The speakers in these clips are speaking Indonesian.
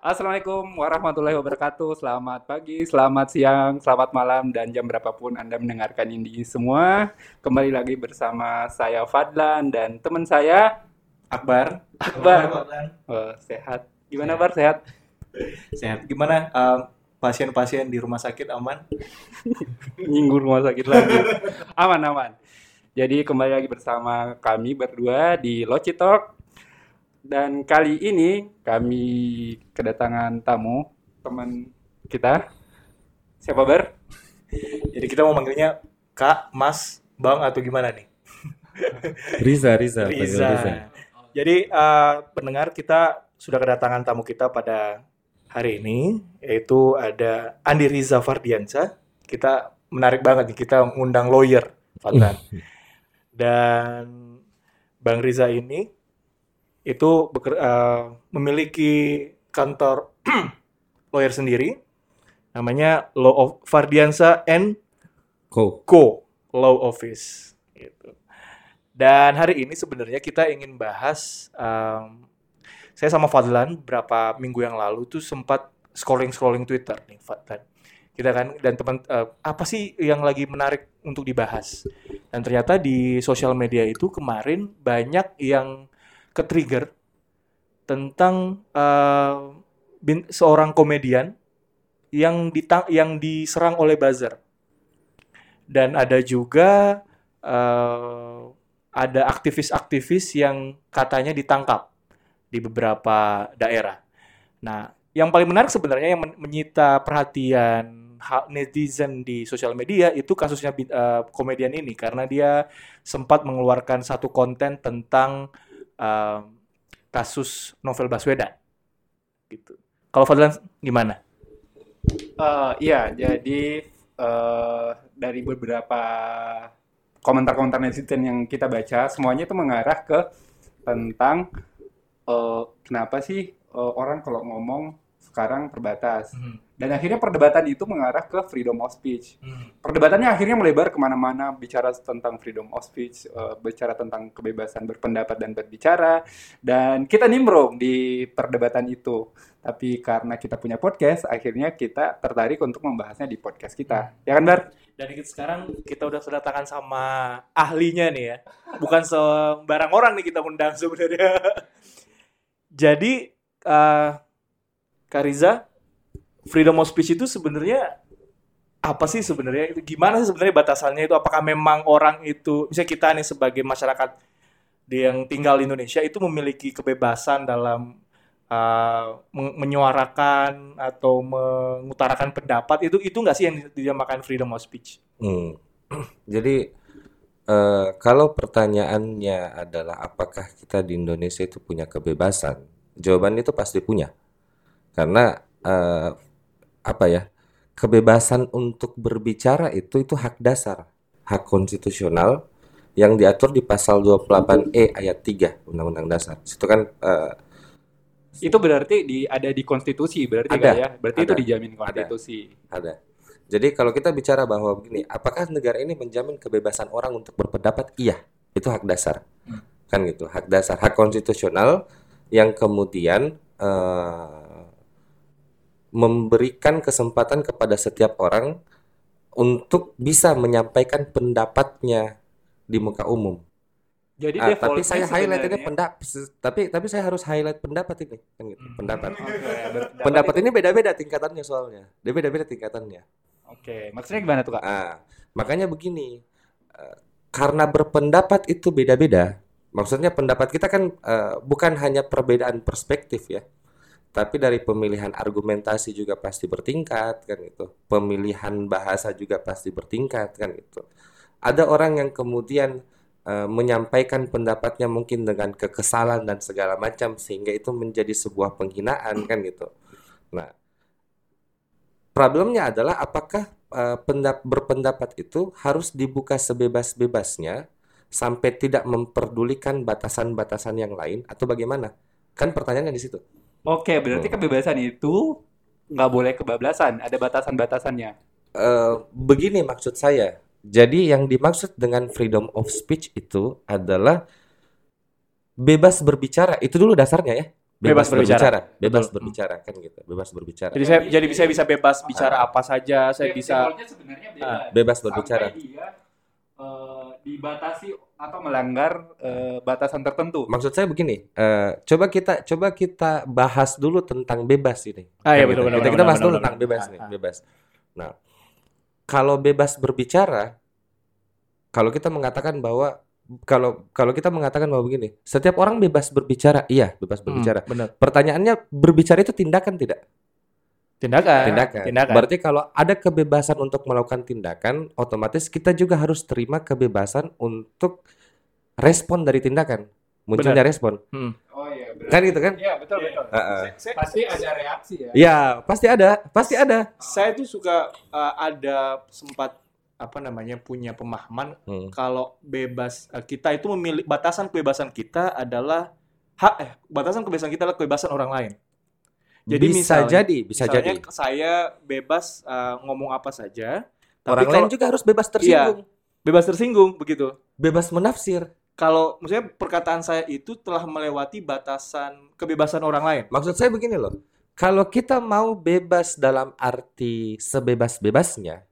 Assalamualaikum warahmatullahi wabarakatuh. Selamat pagi, selamat siang, selamat malam, dan jam berapapun Anda mendengarkan ini semua. Kembali lagi bersama saya Fadlan dan teman saya Akbar. Akbar. Oh, sehat. Gimana Bar? Sehat? Sehat. Gimana um, pasien-pasien di rumah sakit aman? Nyinggung rumah sakit lagi. Aman, aman. Jadi kembali lagi bersama kami berdua di Loci Talk dan kali ini kami kedatangan tamu teman kita. Siapa Bar? Jadi kita mau manggilnya Kak, Mas, Bang atau gimana nih? Riza, Riza, Riza. Riza. Jadi uh, pendengar kita sudah kedatangan tamu kita pada hari ini yaitu ada Andi Riza Fardiansa. Kita menarik banget nih kita mengundang lawyer, Fadlan. Dan Bang Riza ini itu beker, uh, memiliki kantor lawyer sendiri namanya Law of Fardiansa and Co. Co Law Office gitu. Dan hari ini sebenarnya kita ingin bahas um, saya sama Fadlan beberapa minggu yang lalu tuh sempat scrolling scrolling Twitter nih Fadlan. Kita kan dan teman uh, apa sih yang lagi menarik untuk dibahas? Dan ternyata di sosial media itu kemarin banyak yang ke-trigger tentang uh, bin, seorang komedian yang ditang yang diserang oleh buzzer. Dan ada juga uh, ada aktivis-aktivis yang katanya ditangkap di beberapa daerah. Nah, yang paling menarik sebenarnya yang menyita perhatian netizen di sosial media itu kasusnya uh, komedian ini karena dia sempat mengeluarkan satu konten tentang uh, kasus novel Baswedan gitu. Kalau Fadlan gimana? Uh, iya, jadi uh, dari beberapa komentar-komentar netizen yang kita baca, semuanya itu mengarah ke tentang uh, kenapa sih uh, orang kalau ngomong sekarang terbatas. Hmm. Dan akhirnya perdebatan itu mengarah ke freedom of speech. Hmm. Perdebatannya akhirnya melebar ke mana-mana, bicara tentang freedom of speech, uh, bicara tentang kebebasan berpendapat dan berbicara. Dan kita nimbrung di perdebatan itu. Tapi karena kita punya podcast, akhirnya kita tertarik untuk membahasnya di podcast kita. Hmm. Ya kan, Bar? Dan sekarang kita udah kedatangan sama ahlinya nih ya. Bukan sembarang orang nih kita undang sebenarnya. Jadi, uh, Kariza, freedom of speech itu sebenarnya apa sih sebenarnya itu gimana sih sebenarnya batasannya itu apakah memang orang itu misalnya kita nih sebagai masyarakat yang tinggal di Indonesia itu memiliki kebebasan dalam uh, menyuarakan atau mengutarakan pendapat itu itu nggak sih yang dinamakan freedom of speech? Hmm. Jadi uh, kalau pertanyaannya adalah apakah kita di Indonesia itu punya kebebasan, jawaban itu pasti punya karena uh, apa ya kebebasan untuk berbicara itu itu hak dasar hak konstitusional yang diatur di pasal 28E ayat 3 Undang-Undang Dasar. Itu kan uh, itu berarti di ada di konstitusi berarti ada, ya? Berarti ada, itu dijamin konstitusi. Ada. ada. Jadi kalau kita bicara bahwa begini, apakah negara ini menjamin kebebasan orang untuk berpendapat? Iya, itu hak dasar. Hmm. Kan gitu, hak dasar, hak konstitusional yang kemudian uh, memberikan kesempatan kepada setiap orang untuk bisa menyampaikan pendapatnya di muka umum. Jadi ah, tapi saya highlight ini pendapat tapi tapi saya harus highlight pendapat ini kan gitu, hmm. pendapat. Okay, pendapat ini beda-beda tingkatannya soalnya. Dia beda-beda tingkatannya. Oke, okay. maksudnya gimana tuh, Kak? Ah, makanya begini. Uh, karena berpendapat itu beda-beda. Maksudnya pendapat kita kan uh, bukan hanya perbedaan perspektif ya tapi dari pemilihan argumentasi juga pasti bertingkat kan itu pemilihan bahasa juga pasti bertingkat kan itu ada orang yang kemudian uh, menyampaikan pendapatnya mungkin dengan kekesalan dan segala macam sehingga itu menjadi sebuah penghinaan kan gitu. Nah problemnya adalah apakah uh, pendap berpendapat itu harus dibuka sebebas-bebasnya sampai tidak memperdulikan batasan-batasan yang lain atau bagaimana? Kan pertanyaannya di situ Oke, berarti oh. kebebasan itu nggak boleh kebablasan, ada batasan-batasannya. Uh, begini maksud saya. Jadi yang dimaksud dengan freedom of speech itu adalah bebas berbicara. Itu dulu dasarnya ya. Bebas berbicara. bebas Betul. berbicara kan gitu, bebas berbicara. Jadi saya jadi saya bisa bebas bicara apa saja, saya Iya, bisa sebenarnya bebas. Ah, bebas berbicara. Sampai dia eh, dibatasi atau melanggar eh, batasan tertentu. Maksud saya begini, eh, coba kita coba kita bahas dulu tentang bebas ini. Ah, iya, Kan betul, gitu. benar, kita, benar, kita bahas benar, dulu benar, tentang benar. bebas nih, ah. bebas. Nah, kalau bebas berbicara, kalau kita mengatakan bahwa kalau kalau kita mengatakan bahwa begini, setiap orang bebas berbicara, iya bebas berbicara. Hmm, benar. Pertanyaannya berbicara itu tindakan tidak? Tindakan. tindakan. Tindakan. Berarti kalau ada kebebasan untuk melakukan tindakan, otomatis kita juga harus terima kebebasan untuk respon dari tindakan. Munculnya respon. Hmm. Oh iya, berarti. Kan gitu kan? Iya, betul betul. Heeh. Pasti ada reaksi ya. Iya, pasti ada, pasti ada. Saya tuh suka uh, ada sempat apa namanya punya pemahaman Hmm. kalau bebas uh, kita itu memilih batasan kebebasan kita adalah hak eh batasan kebebasan kita adalah kebebasan orang lain. Jadi bisa misalnya- jadi, bisa Misalnya jadi. saya bebas uh, ngomong apa saja, tapi Orang kalau lain juga harus bebas tersinggung, bebas tersinggung begitu. bebas menafsir. Kalau maksudnya perkataan saya itu telah melewati batasan kebebasan orang lain. Maksud saya begini loh. Kalau kita mau bebas dalam arti sebebas-bebasnya,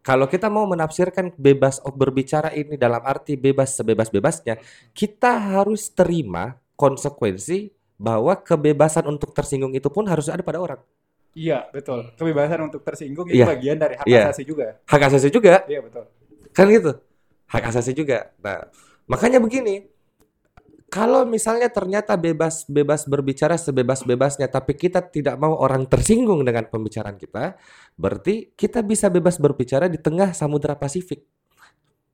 kalau kita mau menafsirkan bebas berbicara ini dalam arti bebas sebebas-bebasnya, kita harus terima konsekuensi bahwa kebebasan untuk tersinggung itu pun harus ada pada orang. Iya, betul. Kebebasan untuk tersinggung itu Iya. bagian dari hak Iya. asasi juga. Hak asasi juga, Iya, betul. kan gitu. Hak asasi juga. Nah, makanya begini. Kalau misalnya ternyata bebas bebas berbicara sebebas-bebasnya tapi kita tidak mau orang tersinggung dengan pembicaraan kita, berarti kita bisa bebas berbicara di tengah Samudra Pasifik.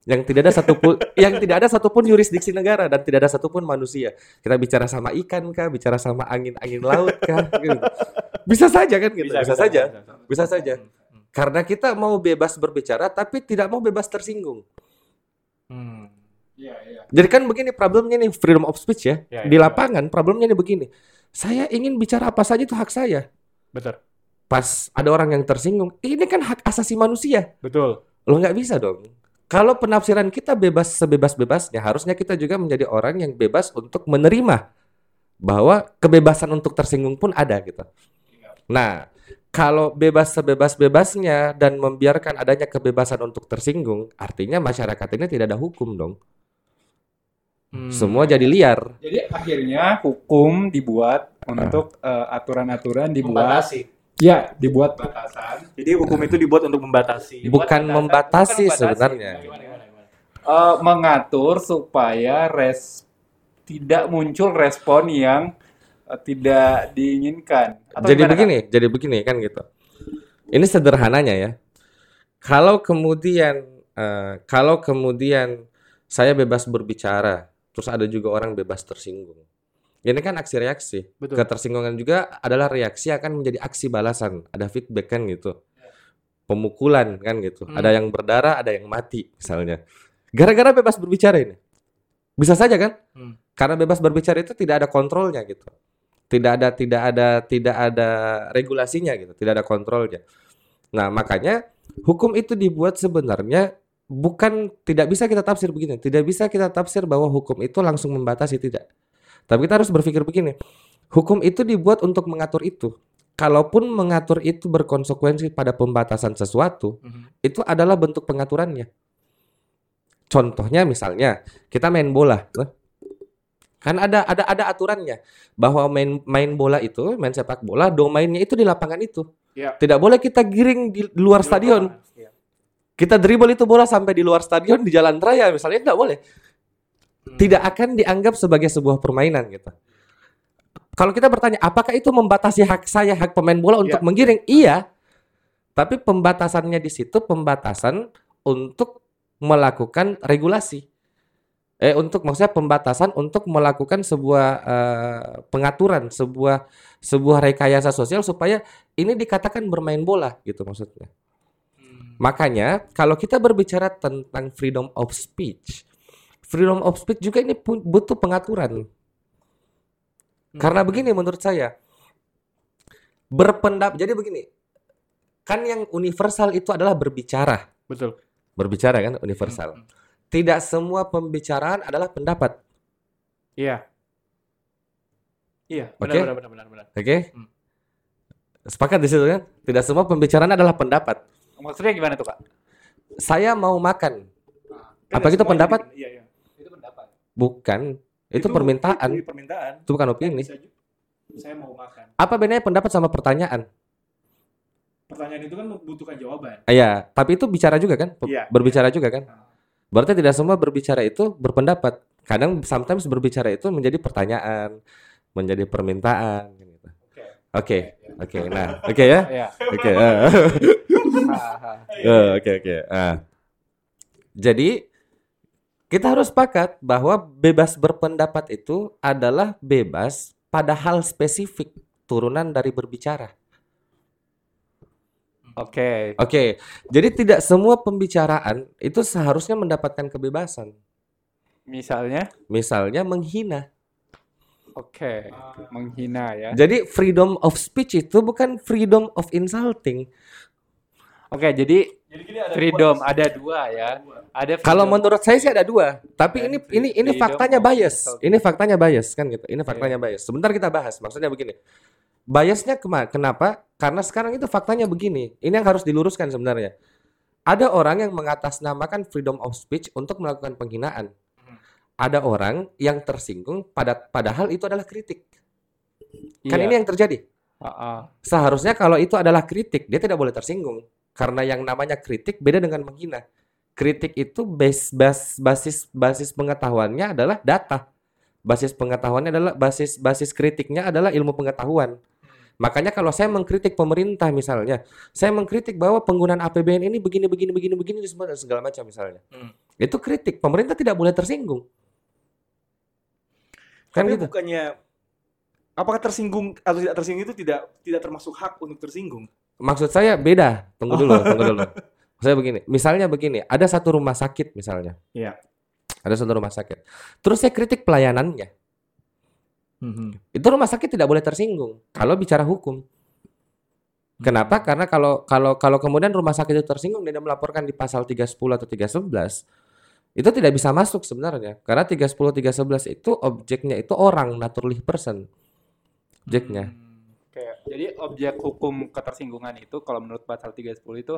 Yang tidak ada satupun yang tidak ada satupun yurisdiksi negara dan tidak ada satupun manusia. Kita bicara sama ikan kah, bicara sama angin-angin laut kah, gitu. Bisa saja kan gitu. Bisa, saja. Bisa saja. Karena kita mau bebas berbicara tapi tidak mau bebas tersinggung. Hmm. Iya, iya. Jadi kan begini problemnya nih freedom of speech ya. Ya, Di ya. lapangan problemnya nih begini. Saya ingin bicara apa saja itu hak saya. Betul. Pas ada orang yang tersinggung, ini kan hak asasi manusia. Betul. Lo nggak bisa dong. Kalau penafsiran kita bebas sebebas-bebasnya, harusnya kita juga menjadi orang yang bebas untuk menerima bahwa kebebasan untuk tersinggung pun ada gitu. Nah, kalau bebas sebebas-bebasnya dan membiarkan adanya kebebasan untuk tersinggung, artinya masyarakat ini tidak ada hukum dong. Hmm. Semua jadi liar. Jadi akhirnya hukum dibuat untuk eh, aturan-aturan dibuat. membatasi. Ya, dibuat batasan. Jadi hukum itu dibuat untuk membatasi. Dibuat Bukan batasan, membatasi bukan membatasi. sebenarnya. Gimana, gimana, gimana? Eh, mengatur supaya res tidak muncul respon yang eh, tidak diinginkan. Atau jadi gimana, begini, jadi begini kan gitu. Ini sederhananya ya. Kalau kemudian eh, kalau kemudian saya bebas berbicara, terus ada juga orang bebas tersinggung. Ini kan aksi reaksi. Betul. Ketersinggungan juga adalah reaksi akan menjadi aksi balasan. Ada feedback kan gitu. Pemukulan kan gitu. Hmm. Ada yang berdarah, ada yang mati misalnya. Gara-gara bebas berbicara ini. Bisa saja kan? Hmm. Karena bebas berbicara itu tidak ada kontrolnya gitu. Tidak ada tidak ada tidak ada regulasinya gitu, tidak ada kontrolnya. Nah, makanya hukum itu dibuat sebenarnya bukan tidak bisa kita tafsir begini, tidak bisa kita tafsir bahwa hukum itu langsung membatasi tidak. Tapi kita harus berpikir begini. Hukum itu dibuat untuk mengatur itu. Kalaupun mengatur itu berkonsekuensi pada pembatasan sesuatu, Mhm. itu adalah bentuk pengaturannya. Contohnya misalnya kita main bola, eh. kan ada ada ada aturannya bahwa main main bola itu main sepak bola domainnya itu di lapangan itu. Iya. Tidak boleh kita giring di luar stadion. Iya. Kita dribble itu bola sampai di luar stadion di jalan raya misalnya tidak boleh. Tidak akan dianggap sebagai sebuah permainan gitu. Kalau kita bertanya apakah itu membatasi hak saya hak pemain bola untuk Iya. menggiring? Iya. Tapi pembatasannya di situ pembatasan untuk melakukan regulasi. Eh untuk maksudnya pembatasan untuk melakukan sebuah eh, pengaturan, sebuah sebuah rekayasa sosial supaya ini dikatakan bermain bola gitu maksudnya. Hmm. Makanya kalau kita berbicara tentang freedom of speech, freedom of speech juga ini butuh pengaturan. Karena begini menurut saya, berpendapat jadi begini, kan yang universal itu adalah berbicara, Betul. berbicara kan universal. Hmm. Tidak semua pembicaraan adalah pendapat. Iya. Iya, Oke. benar benar benar benar. Oke? Hmm. Sepakat di situ kan? Tidak semua pembicaraan adalah pendapat. Maksudnya gimana tuh kak? Saya mau makan. Kan Apa semuanya pendapat? Iya, iya. Itu. Bukan. Itu, permintaan. Itu permintaan. Itu bukan opini. Ju- Saya mau makan. Apa bedanya pendapat sama pertanyaan? Pertanyaan itu kan membutuhkan jawaban. Iya, tapi itu bicara juga kan? Iya. Berbicara juga kan? Berarti tidak semua berbicara itu berpendapat. Kadang sometimes berbicara itu menjadi pertanyaan, menjadi permintaan gitu. Oke. Oke. Oke. Nah, oke ya? Iya. Oke. ah. Eh, Oke, oke. Ah. Jadi kita harus sepakat bahwa bebas berpendapat itu adalah bebas pada hal spesifik turunan dari berbicara. Oke. Oke, jadi tidak semua pembicaraan itu seharusnya mendapatkan kebebasan. Misalnya, Misalnya menghina. oke, menghina ya. Jadi freedom of speech itu bukan freedom of insulting. Oke, jadi Jadi gini ada freedom dua. ada dua ya. Ada Kalau menurut saya sih ada dua, tapi ini free- ini ini faktanya bias. Ini faktanya bias kan gitu. Ini faktanya bias. Sebentar kita bahas. Maksudnya begini. Biasnya kenapa? Karena sekarang itu faktanya begini. Ini yang harus diluruskan sebenarnya. Ada orang yang mengatasnamakan freedom of speech untuk melakukan penghinaan. Ada orang yang tersinggung pada padahal itu adalah kritik. Kan Iya. ini yang terjadi. Heeh. Seharusnya kalau itu adalah kritik, dia tidak boleh tersinggung. Karena yang namanya kritik beda dengan menghina. Kritik itu base, bas- basis basis pengetahuannya adalah data. Basis pengetahuannya adalah basis basis kritiknya adalah ilmu pengetahuan. Makanya kalau saya mengkritik pemerintah misalnya, saya mengkritik bahwa penggunaan APBN ini begini begini begini begini semua segala macam misalnya. Hmm. Itu kritik. Pemerintah tidak boleh tersinggung. Kan Tapi gitu. bukannya apakah tersinggung atau tidak tersinggung itu tidak tidak termasuk hak untuk tersinggung? Maksud saya beda. Tunggu dulu, tunggu dulu. Saya begini, misalnya begini, ada satu rumah sakit misalnya. Iya. Ada satu rumah sakit. Terus saya kritik pelayanannya. Itu rumah sakit tidak boleh tersinggung kalau bicara hukum. Kenapa? Karena kalau kalau kalau kemudian rumah sakit itu tersinggung dan dia melaporkan di pasal 310 atau 311 itu tidak bisa masuk sebenarnya. Karena 310 311 itu objeknya itu orang, naturally person. Objeknya. Oke, jadi objek hukum ketersinggungan itu kalau menurut pasal 310 itu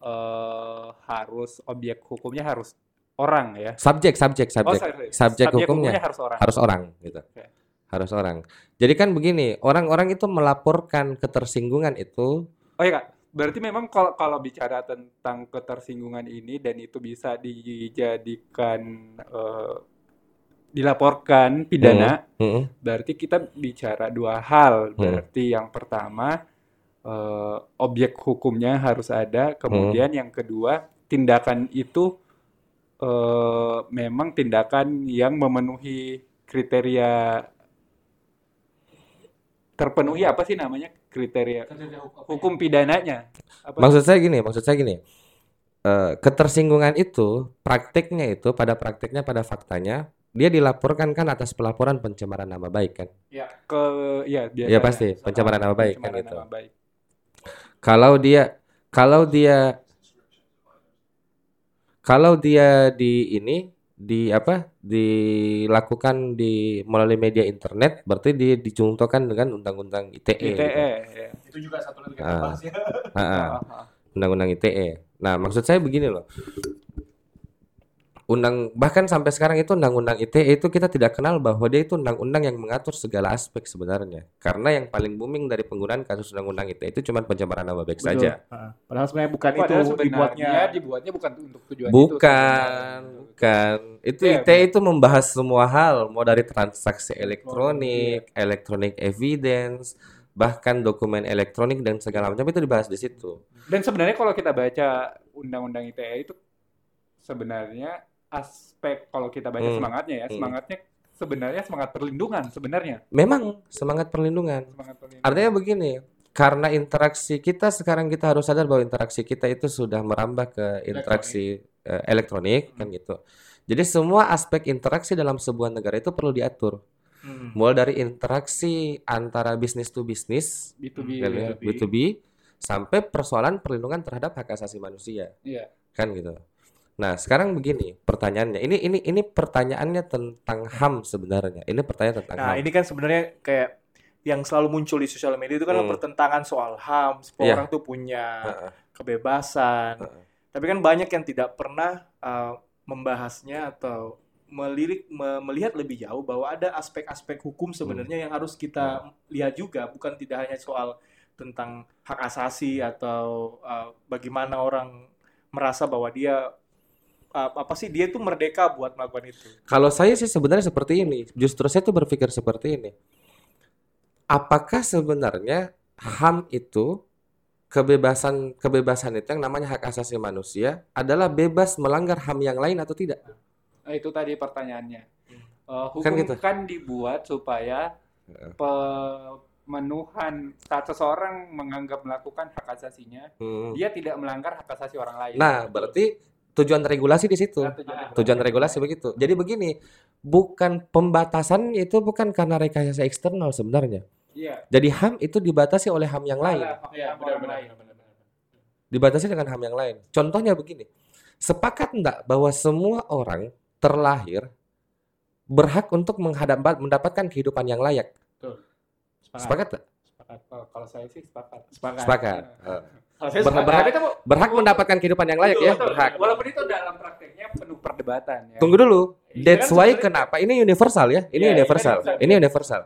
eh, harus objek hukumnya harus orang ya. Subjek, subjek, Oh, subjek. sorry. Subjek hukumnya. harus orang. harus orang gitu. Oke. Harus orang. Jadi kan begini, orang-orang itu melaporkan ketersinggungan itu Oh iya kak, berarti memang kalau kalau bicara tentang ketersinggungan ini dan itu bisa dijadikan eh, dilaporkan pidana, Mm-mm. berarti kita bicara dua hal. Hmm. Berarti yang pertama eh, objek hukumnya harus ada, kemudian yang kedua tindakan itu eh, memang tindakan yang memenuhi kriteria terpenuhi apa sih namanya kriteria hukum pidananya? Apa? Maksud saya gini, maksud saya gini. Eh, ketersinggungan itu praktiknya itu pada praktiknya pada faktanya dia dilaporkan kan atas pelaporan pencemaran nama baik kan. Ya, ke ya biasanya Ya, pasti, pencemaran nama baik kan pencemaran gitu. nama baik. Kalau dia kalau dia kalau dia di ini di apa dilakukan di melalui media internet berarti dia dicontohkan dengan undang-undang ITE. gitu. ITE ya. Itu juga satu lagi Ah. bahas ya. Ah, ah. Ah, ah. undang-undang ITE. Nah, maksud saya begini loh. Undang bahkan sampai sekarang itu undang-undang ITE itu kita tidak kenal bahwa dia itu undang-undang yang mengatur segala aspek sebenarnya. Karena yang paling booming dari penggunaan kasus undang-undang ITE itu cuma pencemaran nama baik saja. Ah. Padahal sebenarnya bukan itu Padahal sebenarnya dibuatnya dibuatnya bukan untuk tujuan itu Bukan, bukan. Itu Iya, ITE itu membahas semua hal, mau dari transaksi elektronik, elektronik evidence, bahkan dokumen elektronik dan segala macam itu dibahas di situ. Dan sebenarnya kalau kita baca undang-undang ITE itu sebenarnya aspek kalau kita baca Hmm. semangatnya ya, Hmm. semangatnya sebenarnya semangat perlindungan sebenarnya. Memang semangat perlindungan. Semangat perlindungan. Artinya begini, karena interaksi kita sekarang kita harus sadar bahwa interaksi kita itu sudah merambah ke interaksi eh, elektronik kan gitu. Jadi semua aspek interaksi dalam sebuah negara itu perlu diatur. Hmm. Mulai dari interaksi antara bisnis to bisnis, B2B. kan ya, B2B. B2B, sampai persoalan perlindungan terhadap hak asasi manusia, Iya. kan gitu. Nah, sekarang begini pertanyaannya. Ini ini ini pertanyaannya tentang HAM sebenarnya. Ini pertanyaan tentang Nah, HAM. ini kan sebenarnya kayak yang selalu muncul di sosial media itu kan Hmm. pertentangan soal HAM, semua Iya. orang tuh punya Heeh. kebebasan. Heeh. Tapi kan banyak yang tidak pernah uh, membahasnya atau melirik me- melihat lebih jauh bahwa ada aspek-aspek hukum sebenarnya yang harus kita lihat juga, bukan tidak hanya soal tentang hak asasi atau uh, bagaimana orang merasa bahwa dia apa sih dia itu merdeka buat melakukan itu. Kalau saya sih sebenarnya seperti ini. Justru saya tuh berpikir seperti ini. Apakah sebenarnya HAM itu kebebasan kebebasan itu yang namanya hak asasi manusia adalah bebas melanggar HAM yang lain atau tidak? Nah, itu tadi pertanyaannya. Eh, hukum Kan kan, gitu. dibuat supaya pemenuhan saat seseorang menganggap melakukan hak asasinya, Hmm. dia tidak melanggar hak asasi orang lain. Nah, berarti tujuan regulasi di situ. Nah, tujuannya Tujuan regulasi begitu. Jadi begini, bukan pembatasan itu bukan karena rekayasa eksternal sebenarnya. Iya. Jadi HAM itu dibatasi oleh HAM yang lain. Iya, benar-benar. Dibatasi dengan HAM yang lain. Contohnya begini. Sepakat enggak bahwa semua orang terlahir berhak untuk menghadap mendapatkan kehidupan yang layak? Sepakat. Sepakat enggak? Sepakat. Oh, kalau saya sih sepakat. Sepakat. Sepakat. Berhak- itu Berhak mendapatkan kehidupan yang layak ya, Betul, berhak. Walaupun itu dalam prakteknya penuh perdebatan ya. Tunggu dulu. Iya, That's kan why kenapa ini universal ya? Ini Iya, universal. iya, iya. Ini universal.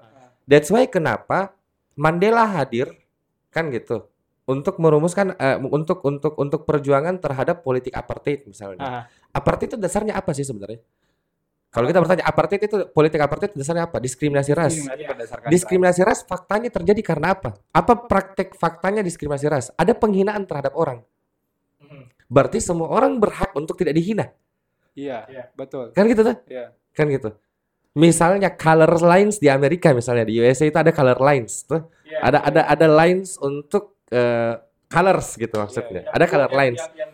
That's why kenapa Mandela hadir kan gitu untuk merumuskan eh, untuk untuk untuk perjuangan terhadap politik apartheid misalnya. Ah, Apartheid itu dasarnya apa sih sebenarnya? Kalau kita bertanya apartheid itu politik apartheid dasarnya apa? Diskriminasi ras. Diskriminasi berdasarkan Diskriminasi ras faktanya terjadi karena apa? Apa praktek faktanya diskriminasi ras? Ada penghinaan terhadap orang. mm, Berarti semua orang berhak untuk tidak dihina. Iya, Iya. betul. Kan gitu tuh? Iya. Kan gitu. Misalnya color lines di Amerika misalnya di USA itu ada color lines tuh. iya, Ada iya. ada ada lines untuk eh, colors gitu maksudnya. Yang Ada dulu- color yang- lines. Yang, yang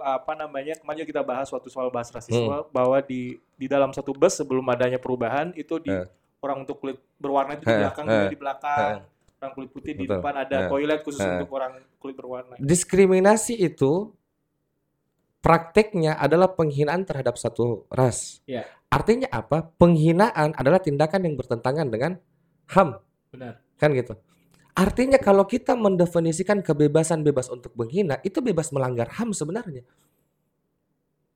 apa namanya kemarin kita bahas waktu soal bahas rasisme Hmm. bahwa di di dalam satu bus sebelum adanya perubahan itu di Eh. orang untuk kulit berwarna itu di Eh, belakang eh, di belakang eh. orang kulit putih di Betul. depan ada Eh. toilet khusus Eh. untuk orang kulit berwarna. Diskriminasi itu prakteknya adalah penghinaan terhadap satu ras. Iya. Artinya apa? Penghinaan adalah tindakan yang bertentangan dengan HAM, Benar. kan gitu. Artinya kalau kita mendefinisikan kebebasan bebas untuk menghina, itu bebas melanggar HAM sebenarnya.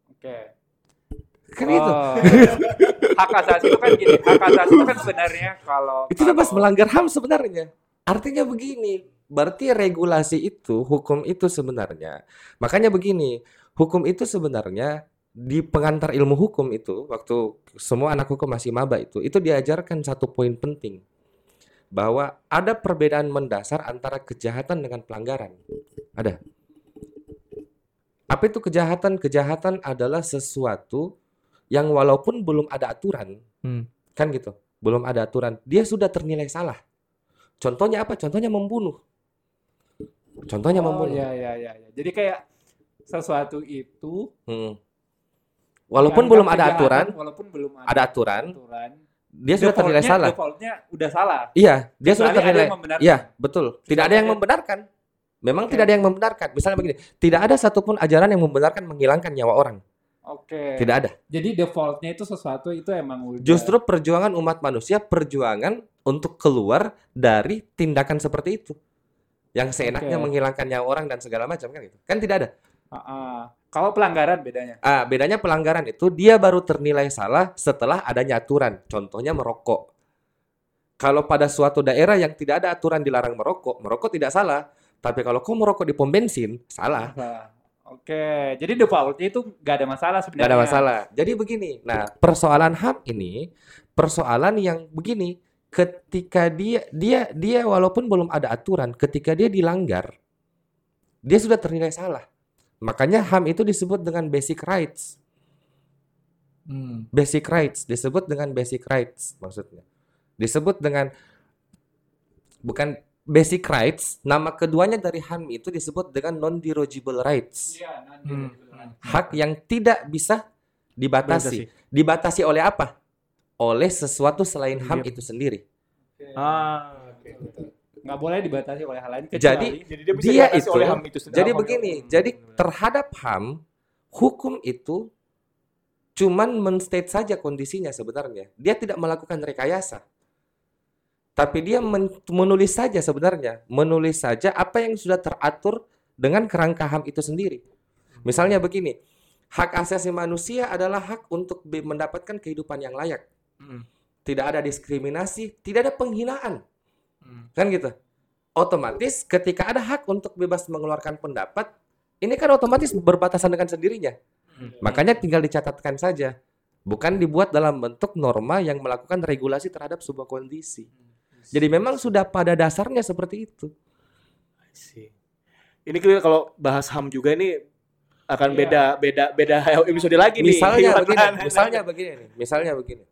Oke. Kan gitu. Oh. hak asasi itu kan gini, hak asasi itu kan sebenarnya kalau Itu bebas kalau- melanggar HAM sebenarnya. Artinya begini, berarti regulasi itu, hukum itu sebenarnya. Makanya begini, hukum itu sebenarnya di pengantar ilmu hukum itu, waktu semua anak hukum masih maba itu, itu diajarkan satu poin penting. Bahwa ada perbedaan mendasar antara kejahatan dengan pelanggaran. Ada. Apa itu kejahatan? Kejahatan adalah sesuatu yang walaupun belum ada aturan, Hmm. kan gitu, belum ada aturan, dia sudah ternilai salah. Contohnya apa? Contohnya membunuh. Contohnya Oh, membunuh. ya, ya, ya, ya. Jadi kayak sesuatu itu Hmm. Walaupun belum ada aturan, walaupun belum ada, ada aturan, aturan, dia sudah ternilai defaultnya- salah. Defaultnya udah salah. Iya, dia sudah Kecuali ada ternilai. Iya, betul. Tidak ada yang membenarkan. Memang tidak ada yang membenarkan. Misalnya begini, tidak ada satupun ajaran yang membenarkan menghilangkan nyawa orang. Oke. Tidak ada. Jadi defaultnya itu sesuatu itu emang udah Justru perjuangan umat manusia perjuangan untuk keluar dari tindakan seperti itu. Yang seenaknya Oke. menghilangkan nyawa orang dan segala macam kan gitu. Kan tidak ada. Ah, ah. Kalau pelanggaran bedanya. Ah, bedanya pelanggaran itu dia baru ternilai salah setelah adanya aturan. Contohnya merokok. Kalau pada suatu daerah yang tidak ada aturan dilarang merokok, merokok tidak salah. Tapi kalau kau merokok di pom bensin, salah. Nah, Oke, jadi defaultnya itu nggak ada masalah Nggak sebenarnya. ada masalah. Jadi begini. Nah, persoalan HAM ini persoalan yang begini. Ketika dia dia dia walaupun belum ada aturan, ketika dia dilanggar, dia sudah ternilai salah. Makanya HAM itu disebut dengan basic rights. Hmm. Basic rights disebut dengan basic rights maksudnya. Disebut dengan bukan basic rights, nama keduanya dari HAM itu disebut dengan non derogative rights. Iya, nanti. Hmm. Hak yang tidak bisa dibatasi. Dibatasi oleh apa? Oleh sesuatu selain HAM Iya. itu sendiri. Ah, oke. Nggak boleh dibatasi oleh hal lain kecuali Jadi Jadi dia bisa dia itu oleh HAM itu sendiri. jadi begini, hmm, jadi benar. terhadap HAM hukum itu cuman menstate saja kondisinya sebenarnya. Dia tidak melakukan rekayasa. Tapi dia men- menulis saja sebenarnya, menulis saja apa yang sudah teratur dengan kerangka HAM itu sendiri. Misalnya begini, hak asasi manusia adalah hak untuk mendapatkan kehidupan yang layak. Hmm. Tidak ada diskriminasi, tidak ada penghinaan. Hmm. Kan gitu. Otomatis ketika ada hak untuk bebas mengeluarkan pendapat, ini kan otomatis berbatasan dengan sendirinya. Hmm. Makanya tinggal dicatatkan saja. Bukan dibuat dalam bentuk norma yang melakukan regulasi terhadap sebuah kondisi. Jadi memang sudah pada dasarnya seperti itu. I see. Ini kita kalau bahas HAM juga ini akan Iya. beda beda beda episode lagi nih. Misalnya Iwan. begini, misalnya begini nih, misalnya begini.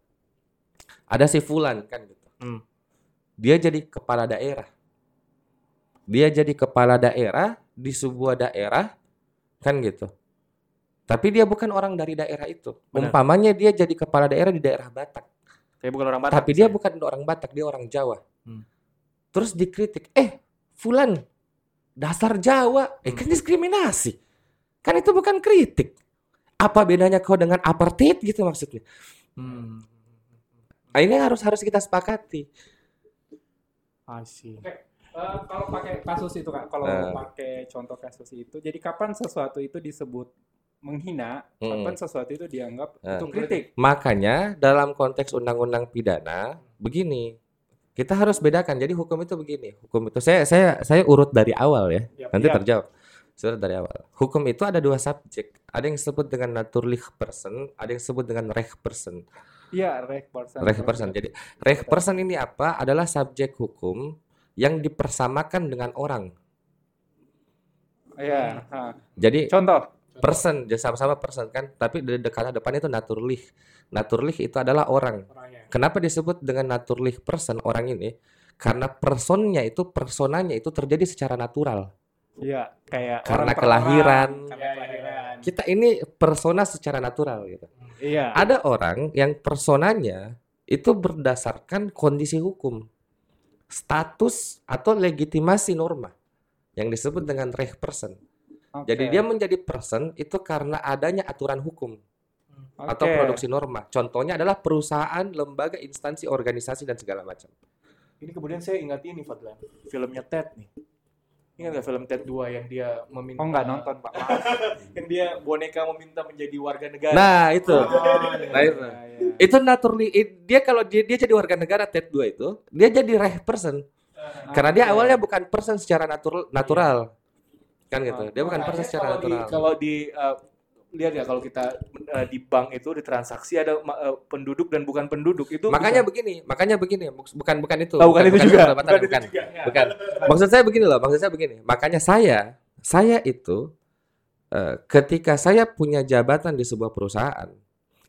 Ada si Fulan kan gitu. Hmm. Dia jadi kepala daerah. Dia jadi kepala daerah di sebuah daerah kan gitu. Tapi dia bukan orang dari daerah itu. Benar. Umpamanya dia jadi kepala daerah di daerah Batak. Saya bukan orang Batak. tapi dia saya. bukan orang Batak, dia orang Jawa. Hmm. Terus dikritik, eh Fulan dasar Jawa, eh Hmm. kan diskriminasi. Kan itu bukan kritik. Apa bedanya kau dengan apartheid gitu maksudnya? Hmm. Nah, ini harus harus kita sepakati. I see. Eh, kalau pakai kasus itu kak, kalau Eh. pakai contoh kasus itu, jadi kapan sesuatu itu disebut menghina, Mm. kapan sesuatu itu dianggap Eh. itu kritik? Makanya dalam konteks undang-undang pidana begini, kita harus bedakan. Jadi hukum itu begini, hukum itu saya saya saya urut dari awal ya. Yap, Nanti yap. terjawab. Sudah dari awal. Hukum itu ada dua subjek. Ada yang disebut dengan naturlich person, ada yang disebut dengan recht person. Iya, rek person. Recht person. Jadi recht person ini apa? Adalah subjek hukum yang dipersamakan dengan orang. Iya. Jadi Contoh. person, jadi sama-sama person kan, tapi di kata depan itu naturlich. Naturlich itu adalah orang. Orangnya. Kenapa disebut dengan naturlich person orang ini? Karena personnya itu, personanya itu terjadi secara natural. Iya, kayak Karena orang kelahiran. orang, Karena kelahiran. Kita ini persona secara natural gitu. Iya. Ada orang yang personanya itu berdasarkan kondisi hukum, status atau legitimasi norma yang disebut dengan recht person. Oke. Jadi dia menjadi person itu karena adanya aturan hukum atau Oke. produksi norma. Contohnya adalah perusahaan, lembaga, instansi, organisasi dan segala macam. Ini kemudian saya ingat ini Fadlan, filmnya Ted nih. Ingat nggak film Ted 2 yang dia meminta Oh nggak nonton pak. Maaf. yang dia boneka meminta menjadi warga negara. Nah, itu. Oh, Nah, iya, itu. iya, iya. Itu naturally i- dia kalau dia dia jadi warga negara TED 2 itu, dia jadi recht person. Karena dia Oke. awalnya bukan person secara natural natural. Kan gitu. Dia bukan Makanya person secara kalau di, natural. kalau di uh, lihat ya kalau kita uh, di bank itu di transaksi ada uh, penduduk dan bukan penduduk itu Makanya bisa- begini, makanya begini, Buk- bukan bukan itu. Oh, bukan itu juga. perdebatan, Bukan itu bukan. juga. Bukan. Maksud saya begini loh, maksud saya begini. Makanya saya, saya itu eh, ketika saya punya jabatan di sebuah perusahaan,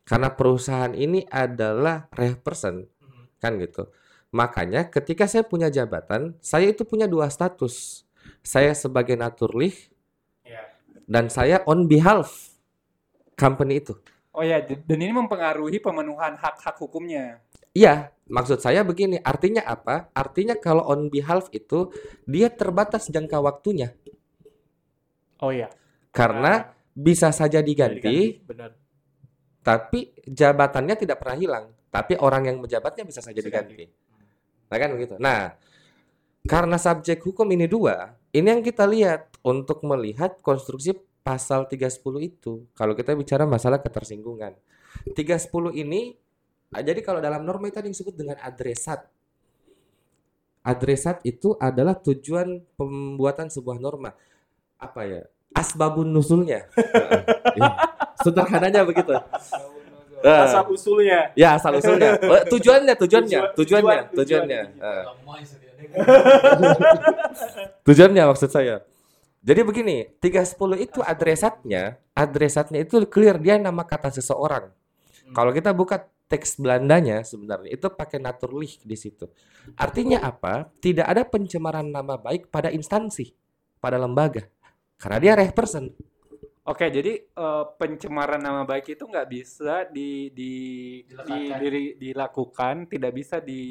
karena perusahaan ini adalah recht person, Hmm. kan gitu. Makanya ketika saya punya jabatan, saya itu punya dua status. Saya sebagai naturlich Ya. dan saya on behalf company itu. Oh ya, dan ini mempengaruhi pemenuhan hak-hak hukumnya. Iya, maksud saya begini, artinya apa? Artinya kalau on behalf itu dia terbatas jangka waktunya Oh iya. karena bisa saja Jadi diganti, benar. tapi jabatannya tidak pernah hilang. Tapi orang yang menjabatnya bisa saja Bisa diganti. Nah kan begitu. Nah, karena subjek hukum ini dua, ini yang kita lihat untuk melihat konstruksi pasal 310 itu. Kalau kita bicara masalah ketersinggungan. 310 ini, ah, jadi kalau dalam norma itu ada yang disebut dengan adresat. Adresat itu adalah tujuan pembuatan sebuah norma. Apa ya? Asbabun nusulnya. Heeh. Ya. Sederhananya begitu. Eh. Asal usulnya. Ya asal usulnya. Eh, tujuannya, tujuannya, Tujuan- tujuannya, tujuan- tujuannya. tujuan. Eh, tujuannya maksud saya. Jadi begini, 310 itu adresatnya, adresatnya itu clear dia nama kata seseorang. Hmm. Kalau kita buka teks Belandanya sebenarnya itu pakai naturlich di situ. Artinya apa? Tidak ada pencemaran nama baik pada instansi, pada lembaga. Karena dia recht person. Oke, jadi eh, pencemaran nama baik itu nggak bisa di, di, di- Diletakkan. diri- dilakukan, tidak bisa di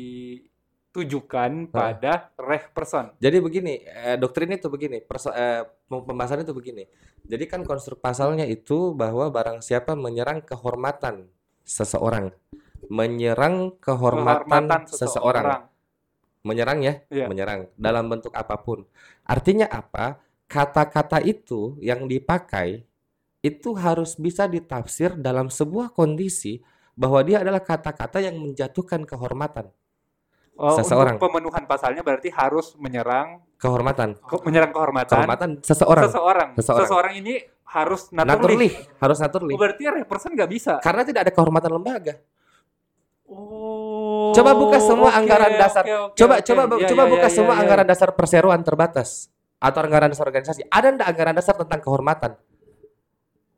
ditujukan pada reh person. Jadi begini, eh, doktrin itu begini, perso- eh, pem- pembahasan itu begini. Jadi kan konstruk pasalnya itu bahwa barang siapa menyerang kehormatan seseorang, menyerang kehormatan, seseorang, menyerang ya, Iya. menyerang dalam bentuk apa pun. Artinya apa? Kata-kata itu yang dipakai itu harus bisa ditafsir dalam sebuah kondisi bahwa dia adalah kata-kata yang menjatuhkan kehormatan, Oh, Seseorang. Untuk pemenuhan pasalnya berarti harus menyerang kehormatan, ke- menyerang kehormatan, kehormatan seseorang. seseorang. Seseorang. Seseorang ini harus Naturally, naturally. harus naturally. Oh, berarti person nggak bisa. Karena tidak ada kehormatan lembaga. Oh. Coba buka semua oke, anggaran dasar. oke, oke, Coba oke. coba Ya, coba ya, buka ya, semua ya, ya. anggaran dasar perseroan terbatas atau anggaran dasar organisasi. Ada enggak anggaran dasar tentang kehormatan?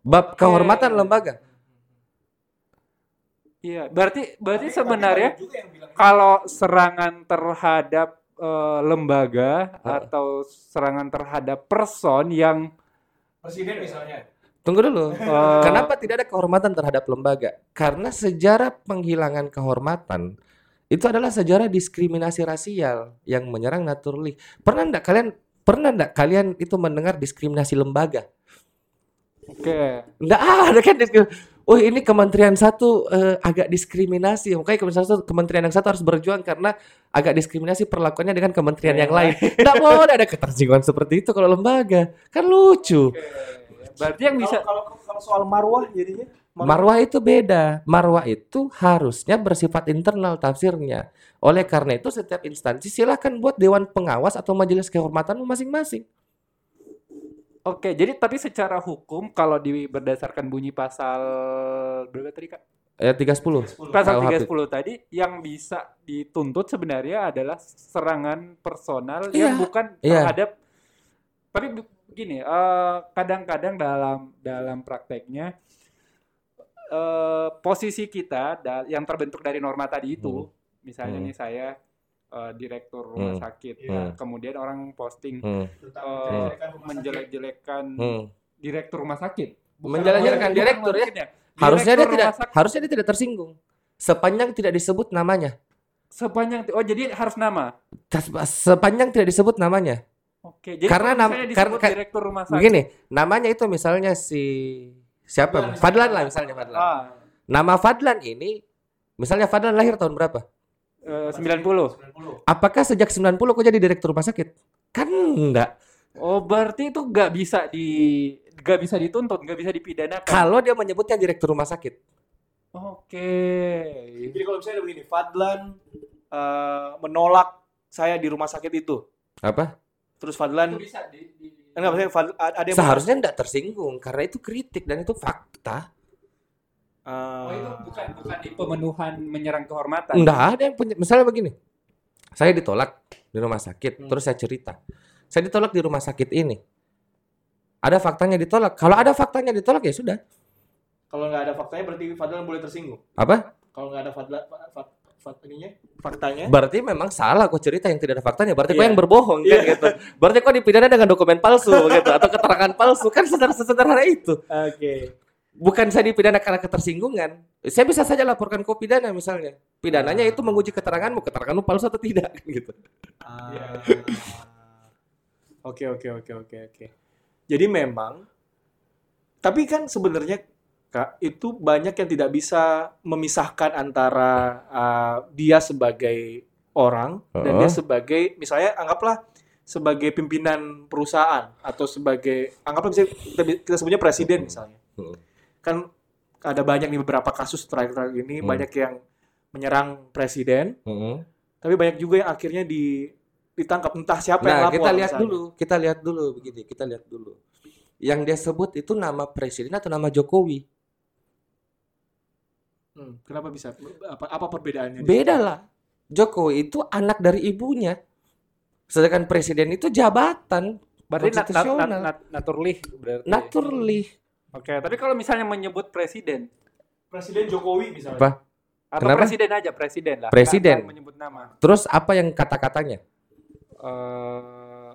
Bab kehormatan lembaga. Iya, berarti berarti sebenarnya kalau serangan terhadap eh, lembaga Heeh. atau serangan terhadap person yang Presiden misalnya. Tunggu dulu. eh, Kenapa tidak ada kehormatan terhadap lembaga? Karena sejarah penghilangan kehormatan itu adalah sejarah diskriminasi rasial yang menyerang naturally. Pernah enggak kalian pernah enggak kalian itu mendengar diskriminasi lembaga? Oke. Enggak ada kan diskrim- Oh ini kementerian satu eh, agak diskriminasi, makanya kementerian satu kementerian yang satu harus berjuang karena agak diskriminasi perlakuannya dengan kementerian yang lain. Enggak boleh ada ketersinggungan seperti itu kalau lembaga, kan lucu. Berarti yang bisa Kalau kalau kalau soal marwah jadinya Marwah itu beda. Marwah itu harusnya bersifat internal tafsirnya. Oleh karena itu setiap instansi silakan buat dewan pengawas atau majelis kehormatan masing-masing. Oke, jadi tapi secara hukum kalau di berdasarkan bunyi pasal berapa tadi Kak? Eh 310. Pasal KUHP. 310 tadi yang bisa dituntut sebenarnya adalah serangan personal Iya, yang bukan iya. terhadap tapi be- begini, eh, kadang-kadang dalam dalam prakteknya eh, posisi kita da- yang terbentuk dari norma tadi itu, misalnya Hmm. nih saya eh, direktur rumah Hmm. sakit, Hmm. kemudian orang posting Hmm. eh, menjelek-jelekan Hmm. direktur rumah sakit. Menjelek-jelekan direktur ya? mungkin Harusnya dia tidak sakit. harusnya dia tidak tersinggung. Sepanjang tidak disebut namanya. sepanjang oh jadi harus nama. Sepanjang tidak disebut namanya. Oke, jadi Karena kalau nam- misalnya karena- direktur rumah sakit. Begini, namanya itu misalnya si siapa? Fadlan lah misalnya Fadlan. Ah, Nama Fadlan ini misalnya Fadlan lahir tahun berapa? Eh, 90. Apakah sejak 90 kok jadi direktur rumah sakit? Kan enggak. Oh, berarti itu nggak bisa di nggak bisa dituntut, nggak bisa dipidanakan. Kalau dia menyebutnya direktur rumah sakit. Oke. Jadi kalau misalnya begini, Fadlan eh, menolak saya di rumah sakit itu. Apa? Terus Fadlan bisa di, di- enggak maksudnya Fad- ada yang Seharusnya enggak tersinggung karena itu kritik dan itu fakta. Eh, Oh, itu bukan bukan di pemenuhan menyerang kehormatan. Enggak ada yang punya. Misalnya begini. Saya ditolak di rumah sakit, Hmm. terus saya cerita. Saya ditolak di rumah sakit ini. Ada faktanya ditolak. Kalau ada faktanya ditolak ya sudah. kalau nggak ada faktanya berarti Fadlan boleh tersinggung. Apa? Kalau nggak ada Fadlan fat, ininya, faktanya. Berarti memang salah kok cerita yang tidak ada faktanya. Berarti kok Iya. yang berbohong kan Iya. gitu. Berarti kok dipidana dengan dokumen palsu gitu atau keterangan palsu kan sederhana, sederhana itu. Oke. Bukan saya dipidana karena ketersinggungan. Saya bisa saja laporkan kau pidana misalnya. Pidananya itu menguji keteranganmu, keteranganmu palsu atau tidak kan gitu. Ah. Oke oke oke oke oke. Jadi memang tapi kan sebenarnya Kak, itu banyak yang tidak bisa memisahkan antara uh, dia sebagai orang dan dia sebagai misalnya anggaplah sebagai pimpinan perusahaan atau sebagai anggaplah misalnya kita, kita sebutnya presiden misalnya. Heeh. Kan ada banyak nih beberapa kasus terakhir-terakhir ini Hmm. banyak yang menyerang presiden, Heeh. tapi banyak juga yang akhirnya di ditangkap entah siapa yang Nah, lapor. kita lihat misalnya. dulu, kita lihat dulu begini, kita lihat dulu. Yang dia sebut itu nama presiden atau nama Jokowi? Hmm, kenapa bisa? Apa, apa perbedaannya? Beda lah. Jokowi itu anak dari ibunya. Sedangkan presiden itu jabatan Berarti nat, nat, nat, naturally berarti. naturally. Oke, tapi kalau misalnya menyebut presiden Presiden Jokowi misalnya. Apa? atau Kenapa? presiden aja, presiden lah. Presiden. Menyebut nama. Terus apa yang kata-katanya? eh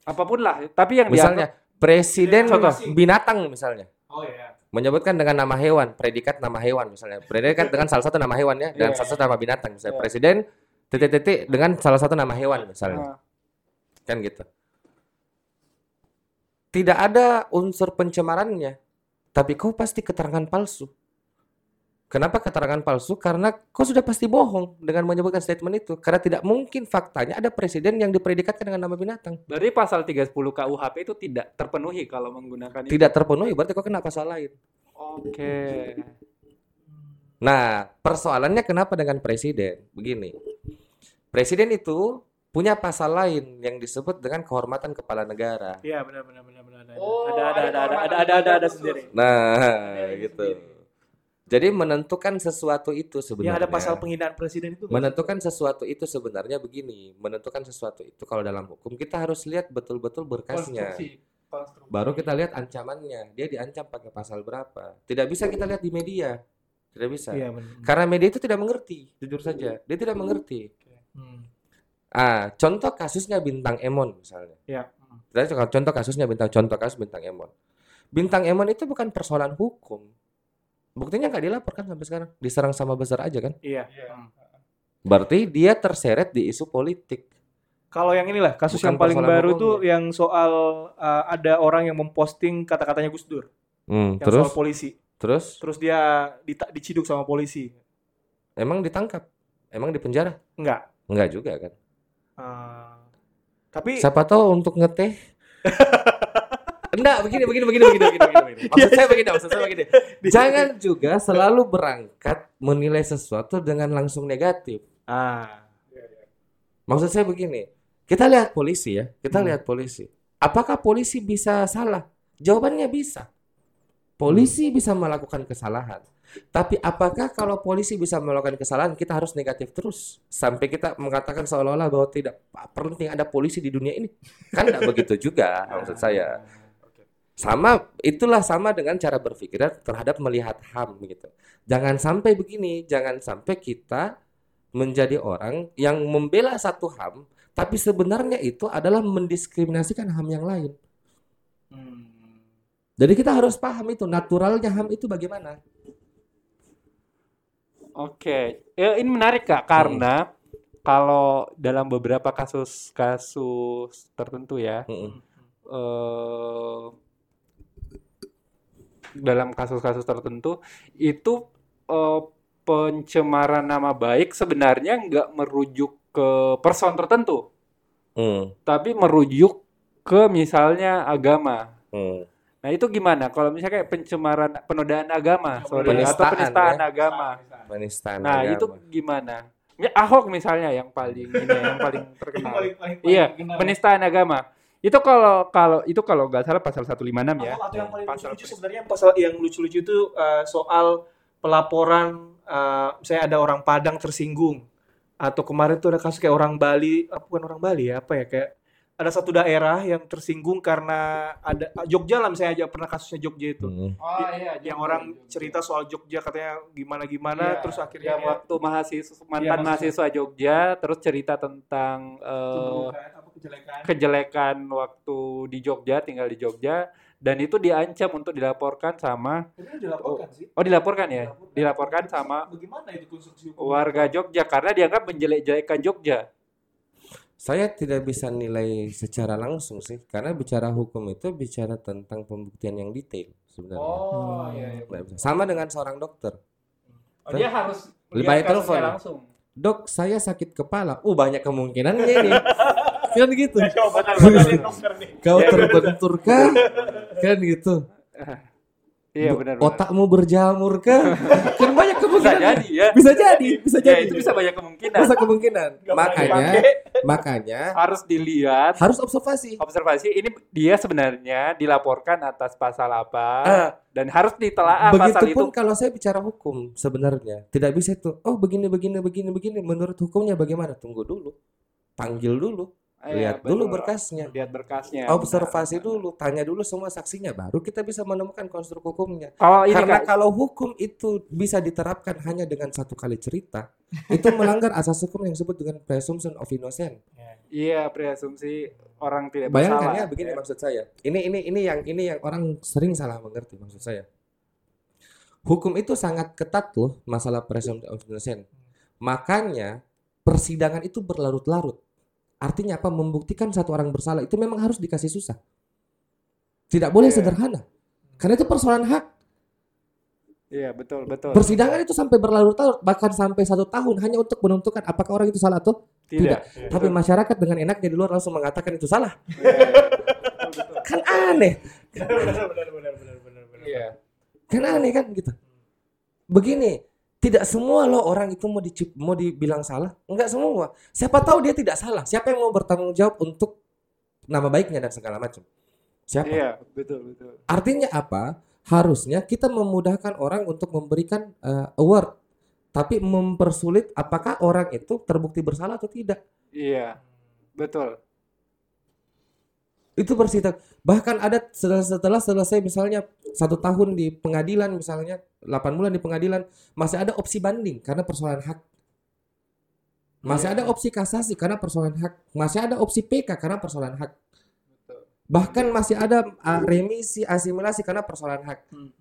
apa pun lah, tapi yang Misalnya presiden Contoh. binatang misalnya. Oh iya. menyebutkan dengan nama hewan, predikat nama hewan misalnya. Predikat dengan salah satu nama hewan ya, dan Iya. salah satu nama binatang misalnya. Iya. Presiden titik-titik dengan salah satu nama hewan misalnya. Ah, Kan gitu. Tidak ada unsur pencemarannya, tapi kau pasti keterangan palsu. Kenapa keterangan palsu? Karena kau sudah pasti bohong dengan menyebutkan statement itu. Karena tidak mungkin faktanya ada presiden yang dipredikatkan dengan nama binatang. Berarti pasal 30 KUHP itu tidak terpenuhi kalau menggunakan itu. Tidak terpenuhi, berarti kau kena pasal lain. Oke. Nah, persoalannya kenapa dengan presiden? Begini, presiden itu punya pasal lain yang disebut dengan kehormatan kepala negara. Iya benar benar benar benar. Ada Oh, ada ada ada ada ada ada ada ada, ada sendiri. Nah, gitu. Jadi menentukan sesuatu itu Yang sebenarnya. ada pasal penghinaan presiden itu. menentukan sesuatu itu sebenarnya begini, menentukan sesuatu itu kalau dalam hukum kita harus lihat betul-betul berkasnya. Konstruksi. Konstruksi. Baru kita lihat ancamannya. Dia diancam pakai pasal berapa? Tidak bisa kita lihat di media. Tidak bisa. Iya benar. Karena media itu tidak mengerti, jujur saja. Dia tidak mengerti. Hmm. Ah, contoh kasusnya Bintang Emon misalnya. Iya. Kita contoh kasusnya Bintang contoh kasus Bintang Emon. Bintang Emon itu bukan persoalan hukum. Buktinya nggak dilaporkan sampai sekarang. Diserang sama besar aja kan. Iya. Iya. Hmm. Berarti dia terseret di isu politik. Kalau yang inilah kasus Bukan yang paling baru hukumnya. tuh yang soal uh, ada orang yang memposting kata-katanya Gus Dur Hmm, yang terus soal polisi. terus Terus dia dita- diciduk sama polisi. emang ditangkap? Emang dipenjara? Enggak. Enggak juga kan. Uh, tapi Siapa tahu untuk ngeteh Enggak, begini, begini, begini, begini, begini, begini, begini. Maksud saya begini, maksud saya begini. Jangan juga selalu berangkat menilai sesuatu dengan langsung negatif. ah Maksud saya begini, kita lihat polisi ya, kita Hmm. lihat polisi. Apakah polisi bisa salah? Jawabannya bisa. Polisi bisa melakukan kesalahan. Tapi apakah kalau polisi bisa melakukan kesalahan, kita harus negatif terus sampai kita mengatakan seolah-olah bahwa tidak penting ada polisi di dunia ini? Kan tidak begitu juga, maksud saya. Sama itulah sama dengan cara berpikir terhadap melihat HAM gitu. Jangan sampai begini, jangan sampai kita menjadi orang yang membela satu HAM tapi sebenarnya itu adalah mendiskriminasikan HAM yang lain. hmm. Jadi kita harus paham itu naturalnya HAM itu bagaimana. Oke, Ya, ini menarik kak karena kalau dalam beberapa kasus-kasus tertentu ya, Mm-mm. eh, dalam kasus-kasus tertentu itu eh, pencemaran nama baik sebenarnya nggak merujuk ke person tertentu, Mm, tapi merujuk ke misalnya agama. mm. Nah itu gimana? Kalau misalnya kayak pencemaran penodaan agama, sorry, atau Penistaan, penistaan ya. agama. Penistaan Nah, agama. itu gimana? Ya, Ahok misalnya yang paling ini ya, yang paling terkenal. Iya, penistaan agama. Itu kalau kalau itu kalau nggak salah pasal 156 ya. Atau yang paling Pasal lucu-lucu sebenarnya pasal yang lucu-lucu itu uh, soal pelaporan uh, saya ada orang Padang tersinggung atau kemarin tuh ada kasus kayak orang Bali, ah, bukan orang Bali ya, apa ya kayak ada satu daerah yang tersinggung karena ada ah, Jogja lah misalnya aja pernah kasusnya Jogja itu. Mm. Oh iya, Yang orang cerita soal Jogja katanya gimana-gimana Iya, terus akhirnya yang waktu mahasiswa mantan Iya, maksudnya. mahasiswa Jogja terus cerita tentang apa kejelekan. kejelekan waktu di Jogja, tinggal di Jogja dan itu diancam untuk dilaporkan sama itu dilaporkan sih. oh dilaporkan ya, dilaporkan sama Bagaimana itu konstruksi hukum? warga Jogja karena dianggap menjelek-jelekan Jogja. Saya tidak bisa nilai secara langsung sih, karena bicara hukum itu bicara tentang pembuktian yang detail sebenarnya. Oh iya, iya. Nggak bisa. Sama dengan seorang dokter. Oh, dia harus Lebih telepon. langsung. Dok, saya sakit kepala. Uh, banyak kemungkinannya ini. kan gitu. Coba betul dokter nih. Kau terbentur kah? Kan gitu. Iya benar. Otakmu berjamur kah? kan banyak bisa kemungkinan. jadi ya. Bisa jadi, bisa Ya, jadi. itu bisa banyak kemungkinan. Bisa kemungkinan. Nggak Makanya, makanya Harus dilihat harus observasi. observasi ini dia sebenarnya dilaporkan atas pasal apa Ah. dan harus ditelaah pasal itu. Begitupun kalau saya bicara hukum sebenarnya tidak bisa itu. Oh begini begini begini begini. Menurut hukumnya bagaimana? Tunggu dulu, panggil dulu, Iya, lihat dulu betul. berkasnya, Lihat berkasnya. observasi dulu, tanya dulu semua saksinya, baru kita bisa menemukan konstruk hukumnya. Kalau ini Karena Kak, kalau hukum itu bisa diterapkan hanya dengan satu kali cerita, itu melanggar asas hukum yang disebut dengan presumption of innocence. iya preasumsi orang tidak Bayangkan bersalah. ya begini maksud saya. Ini ini ini yang ini yang orang sering salah mengerti maksud saya. Hukum itu sangat ketat loh masalah presumption of innocence. Makanya persidangan itu berlarut-larut. Artinya apa? Membuktikan satu orang bersalah itu memang harus dikasih susah. Tidak boleh Iya. sederhana. Karena itu persoalan hak. Iya, betul, betul. Persidangan itu sampai berlarut-larut, bahkan sampai satu tahun hanya untuk menentukan apakah orang itu salah atau tidak. Tidak. Tapi masyarakat dengan enaknya di luar langsung mengatakan itu salah. Iya, betul, betul. Kan aneh. benar benar benar benar benar benar benar. Iya. Kan aneh kan gitu. Begini, tidak semua loh orang itu mau dicip, mau dibilang salah. Enggak semua. Siapa tahu dia tidak salah. Siapa yang mau bertanggung jawab untuk nama baiknya dan segala macam. Siapa? Iya, betul, betul. Artinya apa? Harusnya kita memudahkan orang untuk memberikan eh, award, tapi mempersulit apakah orang itu terbukti bersalah atau tidak. Iya, betul. Itu bersita. Bahkan ada setelah, setelah selesai misalnya satu tahun di pengadilan misalnya 8 bulan di pengadilan masih ada opsi banding karena persoalan hak. Masih Iya. ada opsi kasasi karena persoalan hak. Masih ada opsi PK karena persoalan hak. Betul. Bahkan masih ada uh, remisi asimilasi karena persoalan hak. Hmm.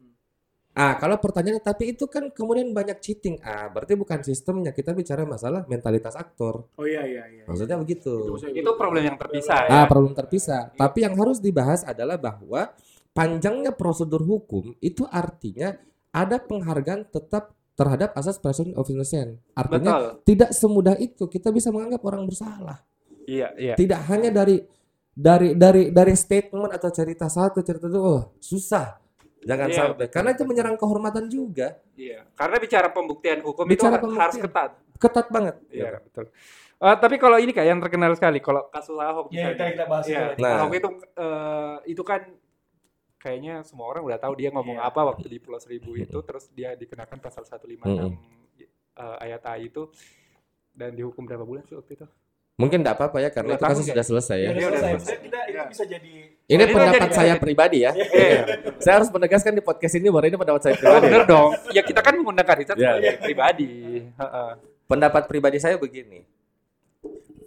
Ah, kalau pertanyaannya tapi itu kan kemudian banyak cheating. Ah, berarti bukan sistemnya. Kita bicara masalah mentalitas aktor. Oh iya iya iya. Maksudnya begitu. Itu problem yang terpisah ya. Ah, problem terpisah. Tapi yang harus dibahas adalah bahwa panjangnya prosedur hukum itu artinya ada penghargaan tetap terhadap asas presumption of innocence. Artinya Betul. tidak semudah itu kita bisa menganggap orang bersalah. Iya, iya. Tidak hanya dari dari dari dari statement atau cerita satu cerita itu oh susah. Jangan Iya, sampai karena itu menyerang kehormatan juga. Iya. Karena bicara pembuktian hukum Bicara itu pembuktian. harus ketat. Ketat banget. Iya, betul. Eh, tapi kalau ini kak yang terkenal sekali, kalau kasus Ahok Iya, kita bahas itu Iya, tadi. Nah. Ahok itu eh, itu kan kayaknya semua orang udah tahu dia ngomong Iya. apa waktu di Pulau Seribu itu, terus dia dikenakan pasal 156 eh, ayat A itu dan dihukum berapa bulan sih waktu itu? Mungkin tidak apa-apa ya karena itu kasus sudah selesai ya. Ya, udah Iya, udah selesai. kita itu Iya. bisa jadi Ini Ini pendapat jadi- saya pribadi ya. Iya. Saya harus menegaskan di podcast ini bahwa ini pendapat saya Oh, pribadi. bener dong. Ya kita kan menggunakan Richard Iya. sebagai pribadi. Heeh. Pendapat pribadi saya begini.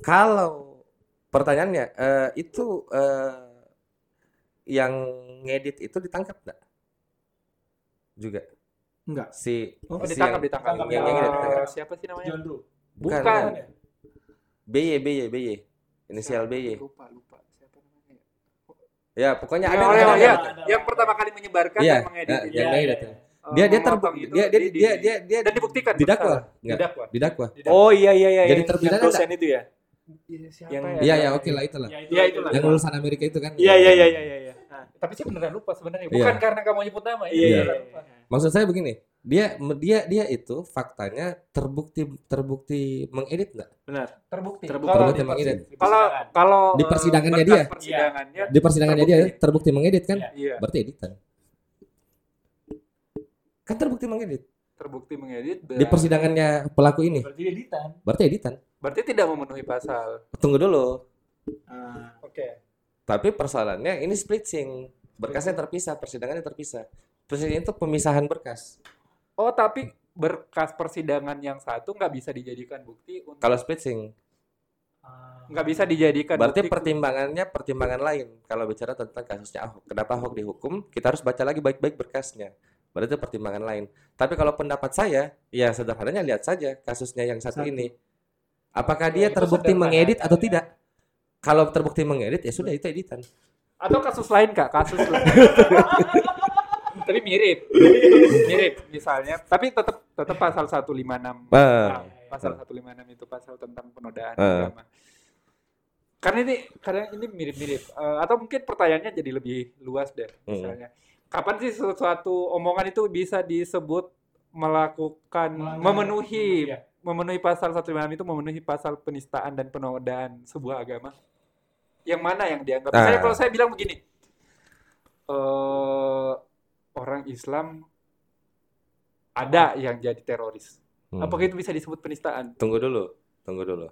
Kalau pertanyaannya eh, itu eh, yang ngedit itu ditangkap enggak? Juga enggak. si Oh, Oh, si ditangkap, yang- ditangkap. yang- yang ini Eh, ditangkap. siapa sih namanya? John Doe. Bukan. Bukan. ya? BY BY BY inisial BY. Lupa, lupa. Siapa namanya? Ya pokoknya Ya, ada oh, ada- ya, ada- ya. ada. Yang pertama kali menyebarkan Iya, dan mengedit itu. yang Iya, ngedit. iya, ya. Eh, Dia dia terbukti itu dia dia di- dia di- dia dia dan dibuktikan didakwa. Didakwa. Didakwa. Oh iya iya iya. Jadi yang- terpidana yang dosen itu ya. Iya, siapa Yang- ya? Iya ya oke lah itulah. Ya, Iya, itulah. Yang lulusan Amerika itu kan. Iya iya iya iya iya. iya. Tapi sih beneran lupa sebenarnya. Iya. Bukan karena kamu nyebut nama. Iya iya. iya. lupa. Maksud saya begini, dia dia dia itu faktanya terbukti terbukti mengedit enggak? Benar. Terbukti. Terbukti. Kalau Terbukti mengedit. kalau kalau Di eh, persidangannya dia. Persidangannya Di persidangannya dia Terbukti. terbukti mengedit kan? Iya. iya, Berarti editan. Kan terbukti mengedit. terbukti mengedit. Di persidangannya pelaku ini Berarti editan. berarti editan. Berarti tidak memenuhi pasal. Tunggu dulu. Ah. Oke. Tapi persoalannya ini splitting. Berkasnya terpisah, persidangannya terpisah. Persidangan itu pemisahan berkas. Oh, tapi berkas persidangan yang satu nggak bisa dijadikan bukti untuk Kalau splitting, Ah. nggak bisa dijadikan berarti bukti. pertimbangannya pertimbangan lain. Kalau bicara tentang kasusnya Ahok, kenapa Ahok dihukum? Kita harus baca lagi baik-baik berkasnya. Berarti pertimbangan lain. Tapi kalau pendapat saya, ya sederhananya lihat saja kasusnya yang satu, Satu. ini. Apakah Oh, dia terbukti mengedit atau tidak? Kalau terbukti mengedit ya sudah itu editan. Atau kasus lain kak, kasus lain. tapi mirip, mirip misalnya. Tapi tetap tetap pasal 156. Ah. Nah, pasal 156 itu pasal tentang penodaan Ah. agama. Karena ini karena ini mirip-mirip. Eh, atau mungkin pertanyaannya jadi lebih luas deh. Hmm. Misalnya, kapan sih sesuatu omongan itu bisa disebut melakukan Melanggar. memenuhi Iya. memenuhi pasal 156 itu memenuhi pasal penistaan dan penodaan sebuah agama? Yang mana yang dianggap? Misalnya Ah. kalau saya bilang begini, eh orang Islam ada yang jadi teroris. Hmm. Apakah itu bisa disebut penistaan? Tunggu dulu, tunggu dulu.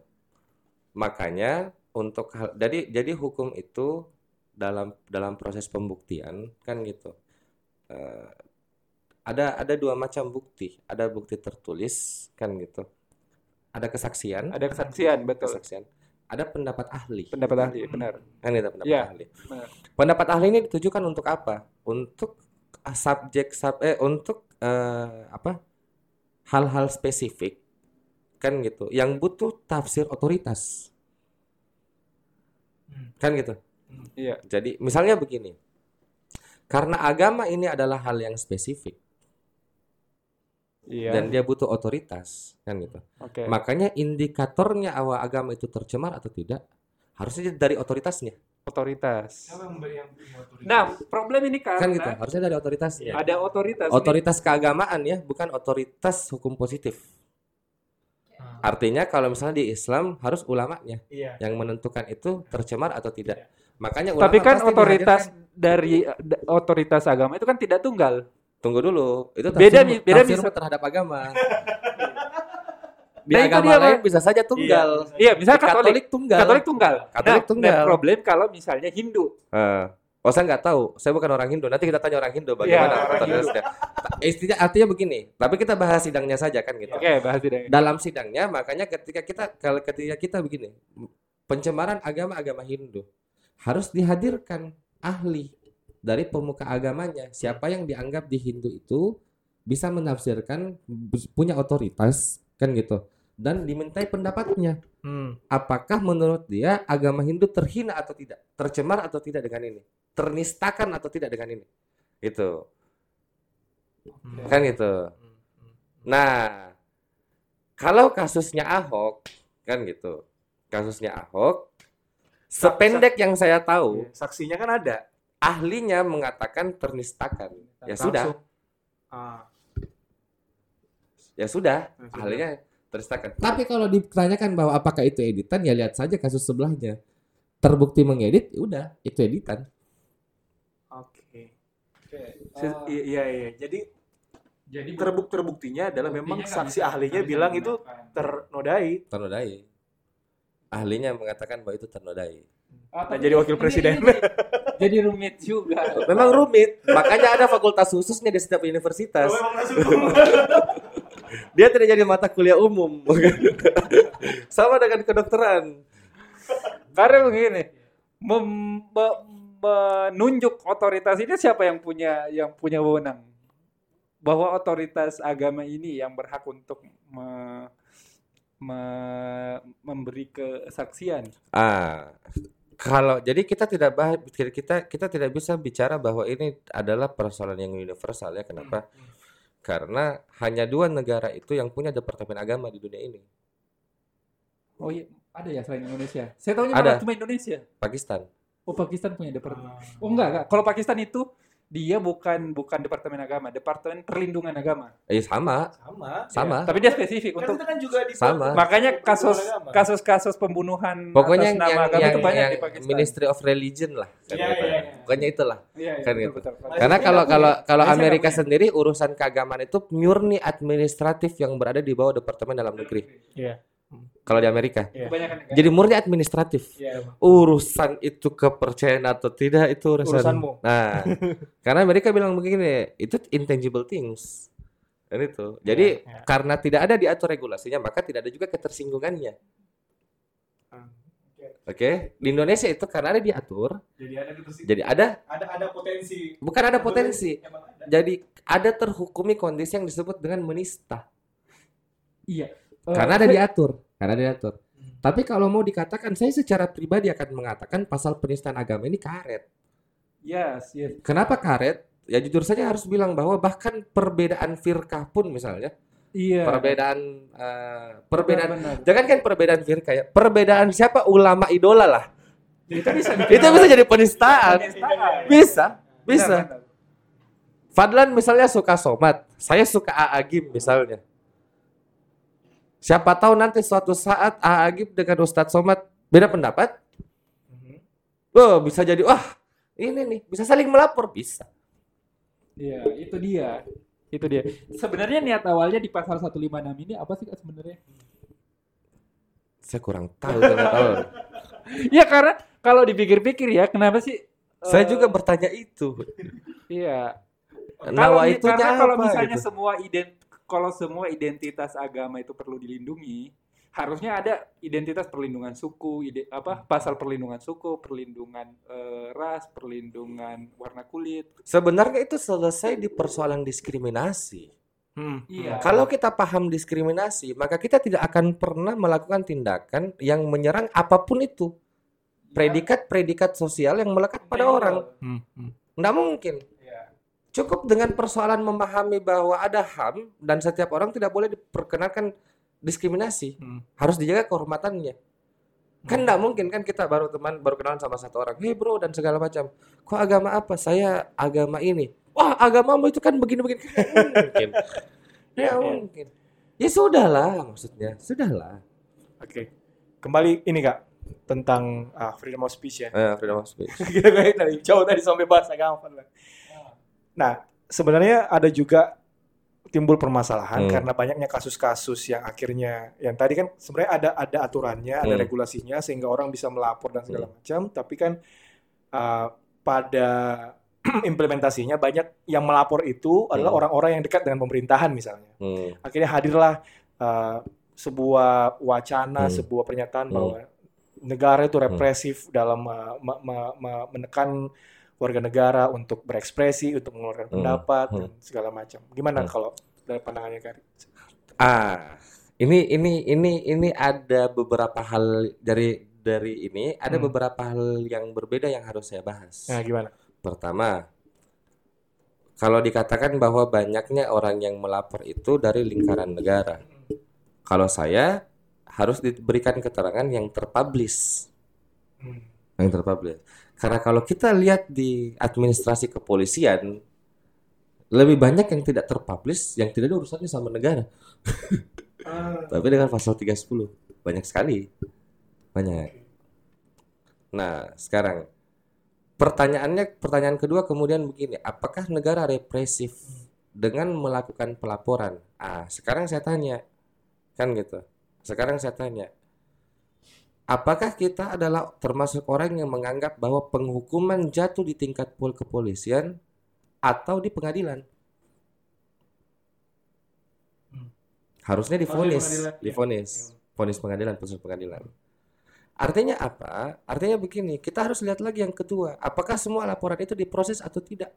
Makanya untuk hal jadi jadi hukum itu dalam dalam proses pembuktian kan gitu. Eh, ada ada dua macam bukti, ada bukti tertulis kan gitu. Ada kesaksian, Ada kesaksian, betul. kesaksian. Ada pendapat ahli. Pendapat ahli, benar. Kan itu pendapat Iya, ahli. benar. Pendapat ahli ini ditujukan untuk apa? Untuk ah, subjek sub eh untuk eh, apa hal-hal spesifik kan gitu yang butuh tafsir otoritas Hmm. kan gitu Iya. jadi misalnya begini karena agama ini adalah hal yang spesifik Iya. dan dia butuh otoritas kan gitu Oke. makanya indikatornya awal agama itu tercemar atau tidak harusnya dari otoritasnya Otoritas. Nah, problem ini karena kan gitu harusnya dari otoritasnya ada otoritas. ini. otoritas keagamaan ya bukan otoritas hukum positif artinya kalau misalnya di Islam harus ulamanya Iya. yang menentukan itu tercemar atau tidak makanya ulama Tapi kan pasti otoritas dihadirkan- dari da- otoritas agama itu kan tidak tunggal. Tunggu dulu itu Beda tafsirmu- mi- beda tafsirmu bisa- terhadap agama di Nah, itu agama dia, lain bisa saja tunggal Iya, misal Di Katolik, Katolik tunggal Katolik tunggal. Katolik Nah, tunggal. nah, problem kalau misalnya Hindu. Eh, oh saya nggak tahu, saya bukan orang Hindu. Nanti kita tanya orang Hindu bagaimana Iya, orang otoritasnya. Istinya artinya begini, tapi kita bahas sidangnya saja kan gitu. Oke, bahas tidak. Dalam sidangnya makanya ketika kita kalau ketika kita begini, pencemaran agama-agama Hindu harus dihadirkan ahli dari pemuka agamanya. Siapa yang dianggap di Hindu itu bisa menafsirkan punya otoritas kan gitu dan dimintai pendapatnya Hmm. apakah menurut dia agama Hindu terhina atau tidak, tercemar atau tidak dengan ini, ternistakan atau tidak dengan ini, itu Hmm. kan gitu. Nah, kalau kasusnya Ahok kan gitu, kasusnya Ahok, sependek yang saya tahu, Iya, Saksinya kan ada. Ahlinya mengatakan ternistakan, ya sudah. Ah. ya sudah, Ya ahlinya ternistakan. Tapi kalau ditanyakan bahwa apakah itu editan, ya lihat saja kasus sebelahnya, terbukti mengedit, ya udah, itu editan. Oke. Se- Iya iya iya. Jadi jadi terbuk terbuktinya adalah memang saksi ahlinya bilang itu ternodai. ternodai. Ahlinya mengatakan bahwa itu ternodai. Nah, jadi wakil presiden. Jadi rumit juga. Memang rumit, makanya ada fakultas khususnya di setiap universitas. Dia tidak jadi mata kuliah umum. Sama dengan kedokteran. Karena begini, mem- me- menunjuk otoritas ini siapa yang punya yang punya wewenang? Bahwa otoritas agama ini yang berhak untuk me- me- memberi kesaksian. Ah, kalau jadi kita tidak bahas kita kita tidak bisa bicara bahwa ini adalah persoalan yang universal ya. Kenapa? Karena hanya dua negara itu yang punya departemen agama di dunia ini. Oh iya, ada ya selain Indonesia. Saya tahunya Ada. cuma Indonesia. Pakistan. Oh Pakistan punya departemen. Oh enggak, enggak. Kalau Pakistan itu dia bukan bukan departemen agama, departemen perlindungan agama. Eh sama, Sama. sama. Tapi dia spesifik Kan untuk kita kan juga di Sama. makanya kasus kasus-kasus pembunuhan Pokoknya atas yang nama yang, agama yang, itu banyak yang di Pakistan. Ministry of Religion lah. kan Iya, gitu. iya, iya. Pokoknya itulah. Iya, iya, kan betul, gitu. betul, betul. Karena kalau kalau kalau Amerika punya. sendiri urusan keagamaan itu murni administratif yang berada di bawah departemen dalam negeri. Iya. Kalau di Amerika. Iya. Kebanyakan negara. Jadi murni administratif. Iya. Urusan itu kepercayaan atau tidak itu urusan. Urusanmu. Nah, karena Amerika bilang begini, itu intangible things. Dan itu. Jadi Iya, iya. karena tidak ada diatur regulasinya, maka tidak ada juga ketersinggungannya. Hmm. Oke, di Indonesia itu karena ada diatur, Jadi ada jadi ada Ada ada potensi. bukan ada potensi. Ada. Jadi ada terhukumi kondisi yang disebut dengan menista. Iya. Eh, Karena ada diatur, karena ada diatur. Hmm. Tapi kalau mau dikatakan, saya secara pribadi akan mengatakan pasal penistaan agama ini karet. Yes, yes. Kenapa karet? Ya jujur saja harus bilang bahwa bahkan perbedaan firkah pun misalnya, Iya. perbedaan eh, perbedaan Benar, benar. jangan kan perbedaan firkah ya, perbedaan siapa ulama idola lah. Itu bisa Itu bisa jadi penistaan. Penistaan. Bisa, bisa. Benar, benar. Fadlan misalnya suka somat, saya suka Aagim misalnya. Siapa tahu nanti suatu saat Aagim dengan Ustadz Somad beda pendapat, oh bisa jadi wah ini nih bisa saling melapor bisa. Iya, itu dia. Itu dia. Sebenarnya niat awalnya di pasal 156 ini apa sih Kak, sebenarnya? Saya kurang tahu nggak tahu. Ya karena kalau dipikir-pikir ya, kenapa sih? Saya eh, juga bertanya itu. Iya. Nawa Kalau- itu karena kalau misalnya gitu? semua ident kalau semua identitas agama itu perlu dilindungi, harusnya ada identitas perlindungan suku, ide, apa pasal perlindungan suku, perlindungan eh, ras, perlindungan warna kulit. Sebenarnya itu selesai di persoalan diskriminasi. Hmm. Iya. Kalau kita paham diskriminasi, maka kita tidak akan pernah melakukan tindakan yang menyerang apa pun itu. Predikat-predikat sosial yang melekat pada orang. Hmm. Hmm. Nggak mungkin. Cukup dengan persoalan memahami bahwa ada HAM dan setiap orang tidak boleh diperkenalkan diskriminasi. Hmm. Harus dijaga kehormatannya. Kan nggak mungkin kan kita baru teman baru kenalan sama satu orang, hei bro dan segala macam. Kok agama apa? Saya agama ini. Wah agamamu itu kan begini-begini. Kan mungkin. Ya mungkin. Ya sudahlah maksudnya, sudahlah. Oke. Kembali ini Kak tentang ah, freedom of speech ya. Eh, freedom of speech. kita kayak dari jauh tadi sampai bahas agama. Nah, sebenarnya ada juga timbul permasalahan Hmm. karena banyaknya kasus-kasus yang akhirnya yang tadi kan sebenarnya ada ada aturannya, ada Hmm. regulasinya sehingga orang bisa melapor dan segala macam, tapi kan uh, pada implementasinya banyak yang melapor itu adalah Hmm. orang-orang yang dekat dengan pemerintahan misalnya. Hmm. Akhirnya hadirlah uh, sebuah wacana, Hmm. sebuah pernyataan Hmm. bahwa negara itu represif dalam uh, me- me- me- menekan warga negara untuk berekspresi, untuk mengeluarkan Hmm. pendapat Hmm. dan segala macam. Gimana Hmm. kalau dari pandangannya Kari? Ah, ini ini ini ini ada beberapa hal dari dari ini ada Hmm. beberapa hal yang berbeda yang harus saya bahas. Nah, gimana? Pertama, kalau dikatakan bahwa banyaknya orang yang melapor itu dari lingkaran negara. Kalau saya harus diberikan keterangan yang terpublish, Hmm. yang terpublish. Karena kalau kita lihat di administrasi kepolisian, lebih banyak yang tidak terpublish, yang tidak ada urusannya sama negara. Tapi dengan pasal 310 banyak sekali. Banyak. Nah, sekarang pertanyaannya pertanyaan kedua kemudian begini, apakah negara represif dengan melakukan pelaporan? Ah, sekarang saya tanya. Kan gitu. Sekarang saya tanya. Apakah kita adalah termasuk orang yang menganggap bahwa penghukuman jatuh di tingkat pol kepolisian atau di pengadilan? Hmm. Harusnya difonis, pengadilan, iya. difonis, fonis pengadilan, putus pengadilan. Artinya apa? Artinya begini, kita harus lihat lagi yang kedua, apakah semua laporan itu diproses atau tidak?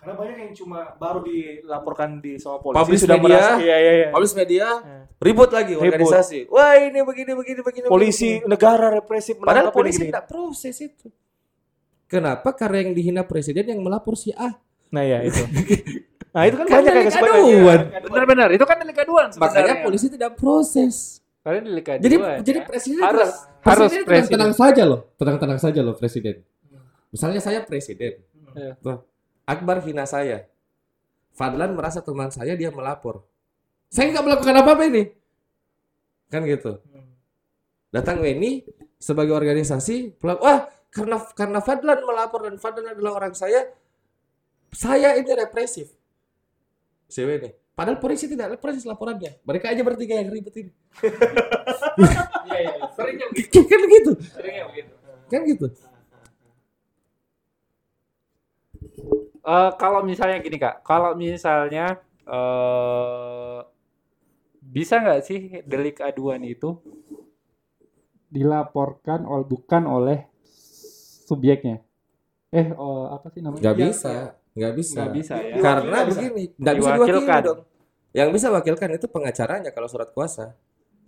Karena banyak yang cuma baru dilaporkan di sama polisi Publish sudah media, merasa iya iya iya. Publis media Eh. ribut lagi Ribut. organisasi. Wah ini begini begini begini. Polisi begini. negara represif Padahal polisi tidak proses itu. Kenapa? Karena yang dihina presiden yang melapor si A. Nah ya itu. Nah itu kan, Kan banyak sebagai- aduan. Benar-benar itu kan delik aduan Makanya polisi tidak proses. Karena delik aduan. Jadi ya. jadi presiden harus presiden harus tenang, presiden. tenang saja loh, tenang-tenang saja loh presiden. Misalnya saya presiden, Iya. Tuh, Akbar hina saya, Fadlan merasa teman saya dia melapor, saya nggak melakukan apa-apa ini, kan gitu. Datang Weni sebagai organisasi, wah karena karena Fadlan melapor dan Fadlan adalah orang saya, saya ini represif. Si Weni. Padahal polisi tidak proses laporannya. Mereka aja bertiga yang ribet ini. Iya iya. Seringnya begitu. kan gitu. Seringnya begitu. Kan gitu. Eh, kalau misalnya gini kak, kalau misalnya eh bisa nggak sih delik aduan itu dilaporkan ol bukan oleh subjeknya? Eh, oh, apa sih namanya? Nggak Iya, bisa, nggak bisa. Nggak bisa ya. Karena begini, nggak bisa Diwakilkan. dong. Yang bisa wakilkan itu pengacaranya kalau surat kuasa.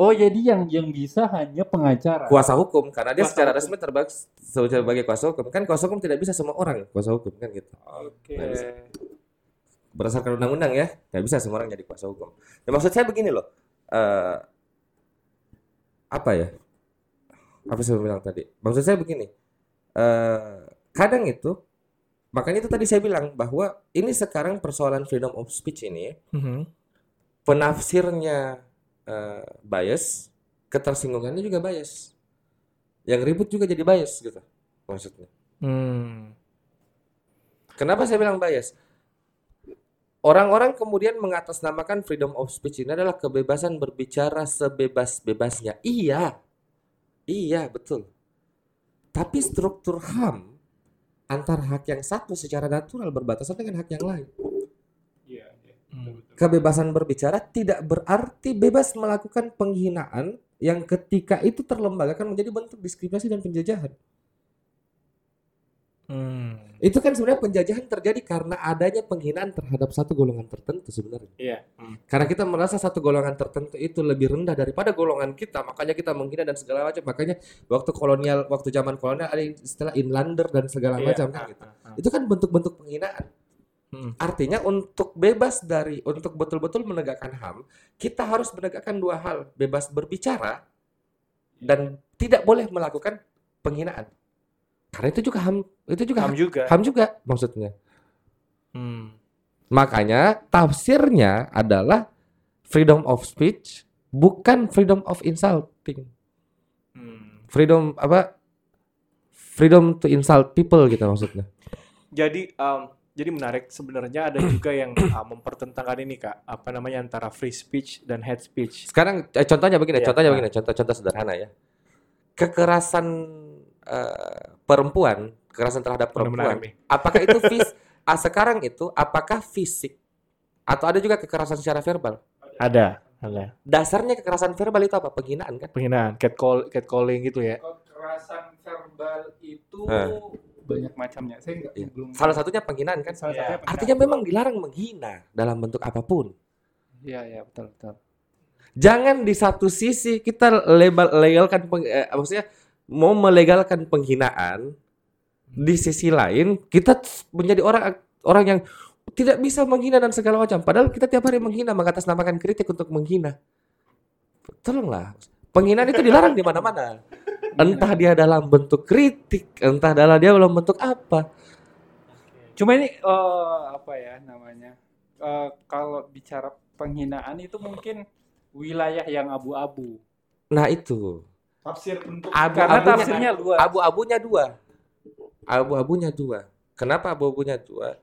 Oh, jadi yang yang bisa hanya pengacara. Kuasa hukum karena dia Kuasa secara hukum. resmi terbang sebagai kuasa hukum. Kan kuasa hukum tidak bisa semua orang kuasa hukum kan gitu. Oke. Bisa. Berdasarkan undang-undang ya, nggak bisa semua orang jadi kuasa hukum. Nah, maksud saya begini loh. eh, apa ya? Apa saya bilang tadi? Maksud saya begini. eh, kadang itu makanya itu tadi saya bilang bahwa ini sekarang persoalan freedom of speech ini Mhm. penafsirnya eh, bias, ketersinggungannya juga bias. Yang ribut juga jadi bias gitu maksudnya. Hmm. Kenapa saya bilang bias? Orang-orang kemudian mengatasnamakan freedom of speech ini adalah kebebasan berbicara sebebas-bebasnya. Iya. Iya, betul. Tapi struktur HAM antara hak yang satu secara natural berbatasan dengan hak yang lain. Kebebasan berbicara tidak berarti bebas melakukan penghinaan yang ketika itu terlembagakan menjadi bentuk diskriminasi dan penjajahan. Hmm. Itu kan sebenarnya penjajahan terjadi karena adanya penghinaan terhadap satu golongan tertentu sebenarnya. Iya. Hmm. Karena kita merasa satu golongan tertentu itu lebih rendah daripada golongan kita, makanya kita menghina dan segala macam. Makanya waktu kolonial, waktu zaman kolonial ada yang istilah inlander dan segala Iya. macam kan Ah, gitu. ah, ah. Itu kan bentuk-bentuk penghinaan. Hmm. Artinya untuk bebas dari untuk betul-betul menegakkan HAM, kita harus menegakkan dua hal, bebas berbicara dan tidak boleh melakukan penghinaan. Karena itu juga HAM, itu juga Ham HAM, juga. HAM juga maksudnya. Hmm. Makanya tafsirnya adalah freedom of speech bukan freedom of insulting. Hmm. Freedom apa? Freedom to insult people gitu maksudnya. Jadi um, jadi menarik sebenarnya ada juga yang uh, mempertentangkan ini kak apa namanya antara free speech dan hate speech. Sekarang eh, contohnya begini, Iya, contohnya nah. begini, contoh-contoh sederhana ya. Kekerasan eh, perempuan, kekerasan terhadap perempuan, apakah itu fis ah, sekarang itu apakah fisik atau ada juga kekerasan secara verbal? Ada, ada Dasarnya kekerasan verbal itu apa? Penghinaan kan? penghinaan, catcall, catcalling gitu ya. Kekerasan verbal itu Eh. Banyak macamnya. Saya nggak Iya. belum Salah satunya penghinaan kan? salah Iya. satunya. Artinya memang dilarang menghina dalam bentuk apa pun. Iya, iya, betul, betul. Jangan di satu sisi kita label legalkan peng- eh, maksudnya mau melegalkan penghinaan, di sisi lain kita menjadi orang orang yang tidak bisa menghina dan segala macam. Padahal kita tiap hari menghina, mengatasnamakan kritik untuk menghina. Tolonglah, penghinaan itu dilarang di mana-mana. Entah dia dalam bentuk kritik, entah dalam dia dalam bentuk apa. Cuma ini eh, apa ya namanya? Eh, kalau bicara penghinaan itu mungkin wilayah yang abu-abu. Nah itu, Tafsir bentuk Abu- karena abunya- tafsirnya luas. abu-abunya dua. Abu-abunya dua. Kenapa abu-abunya dua?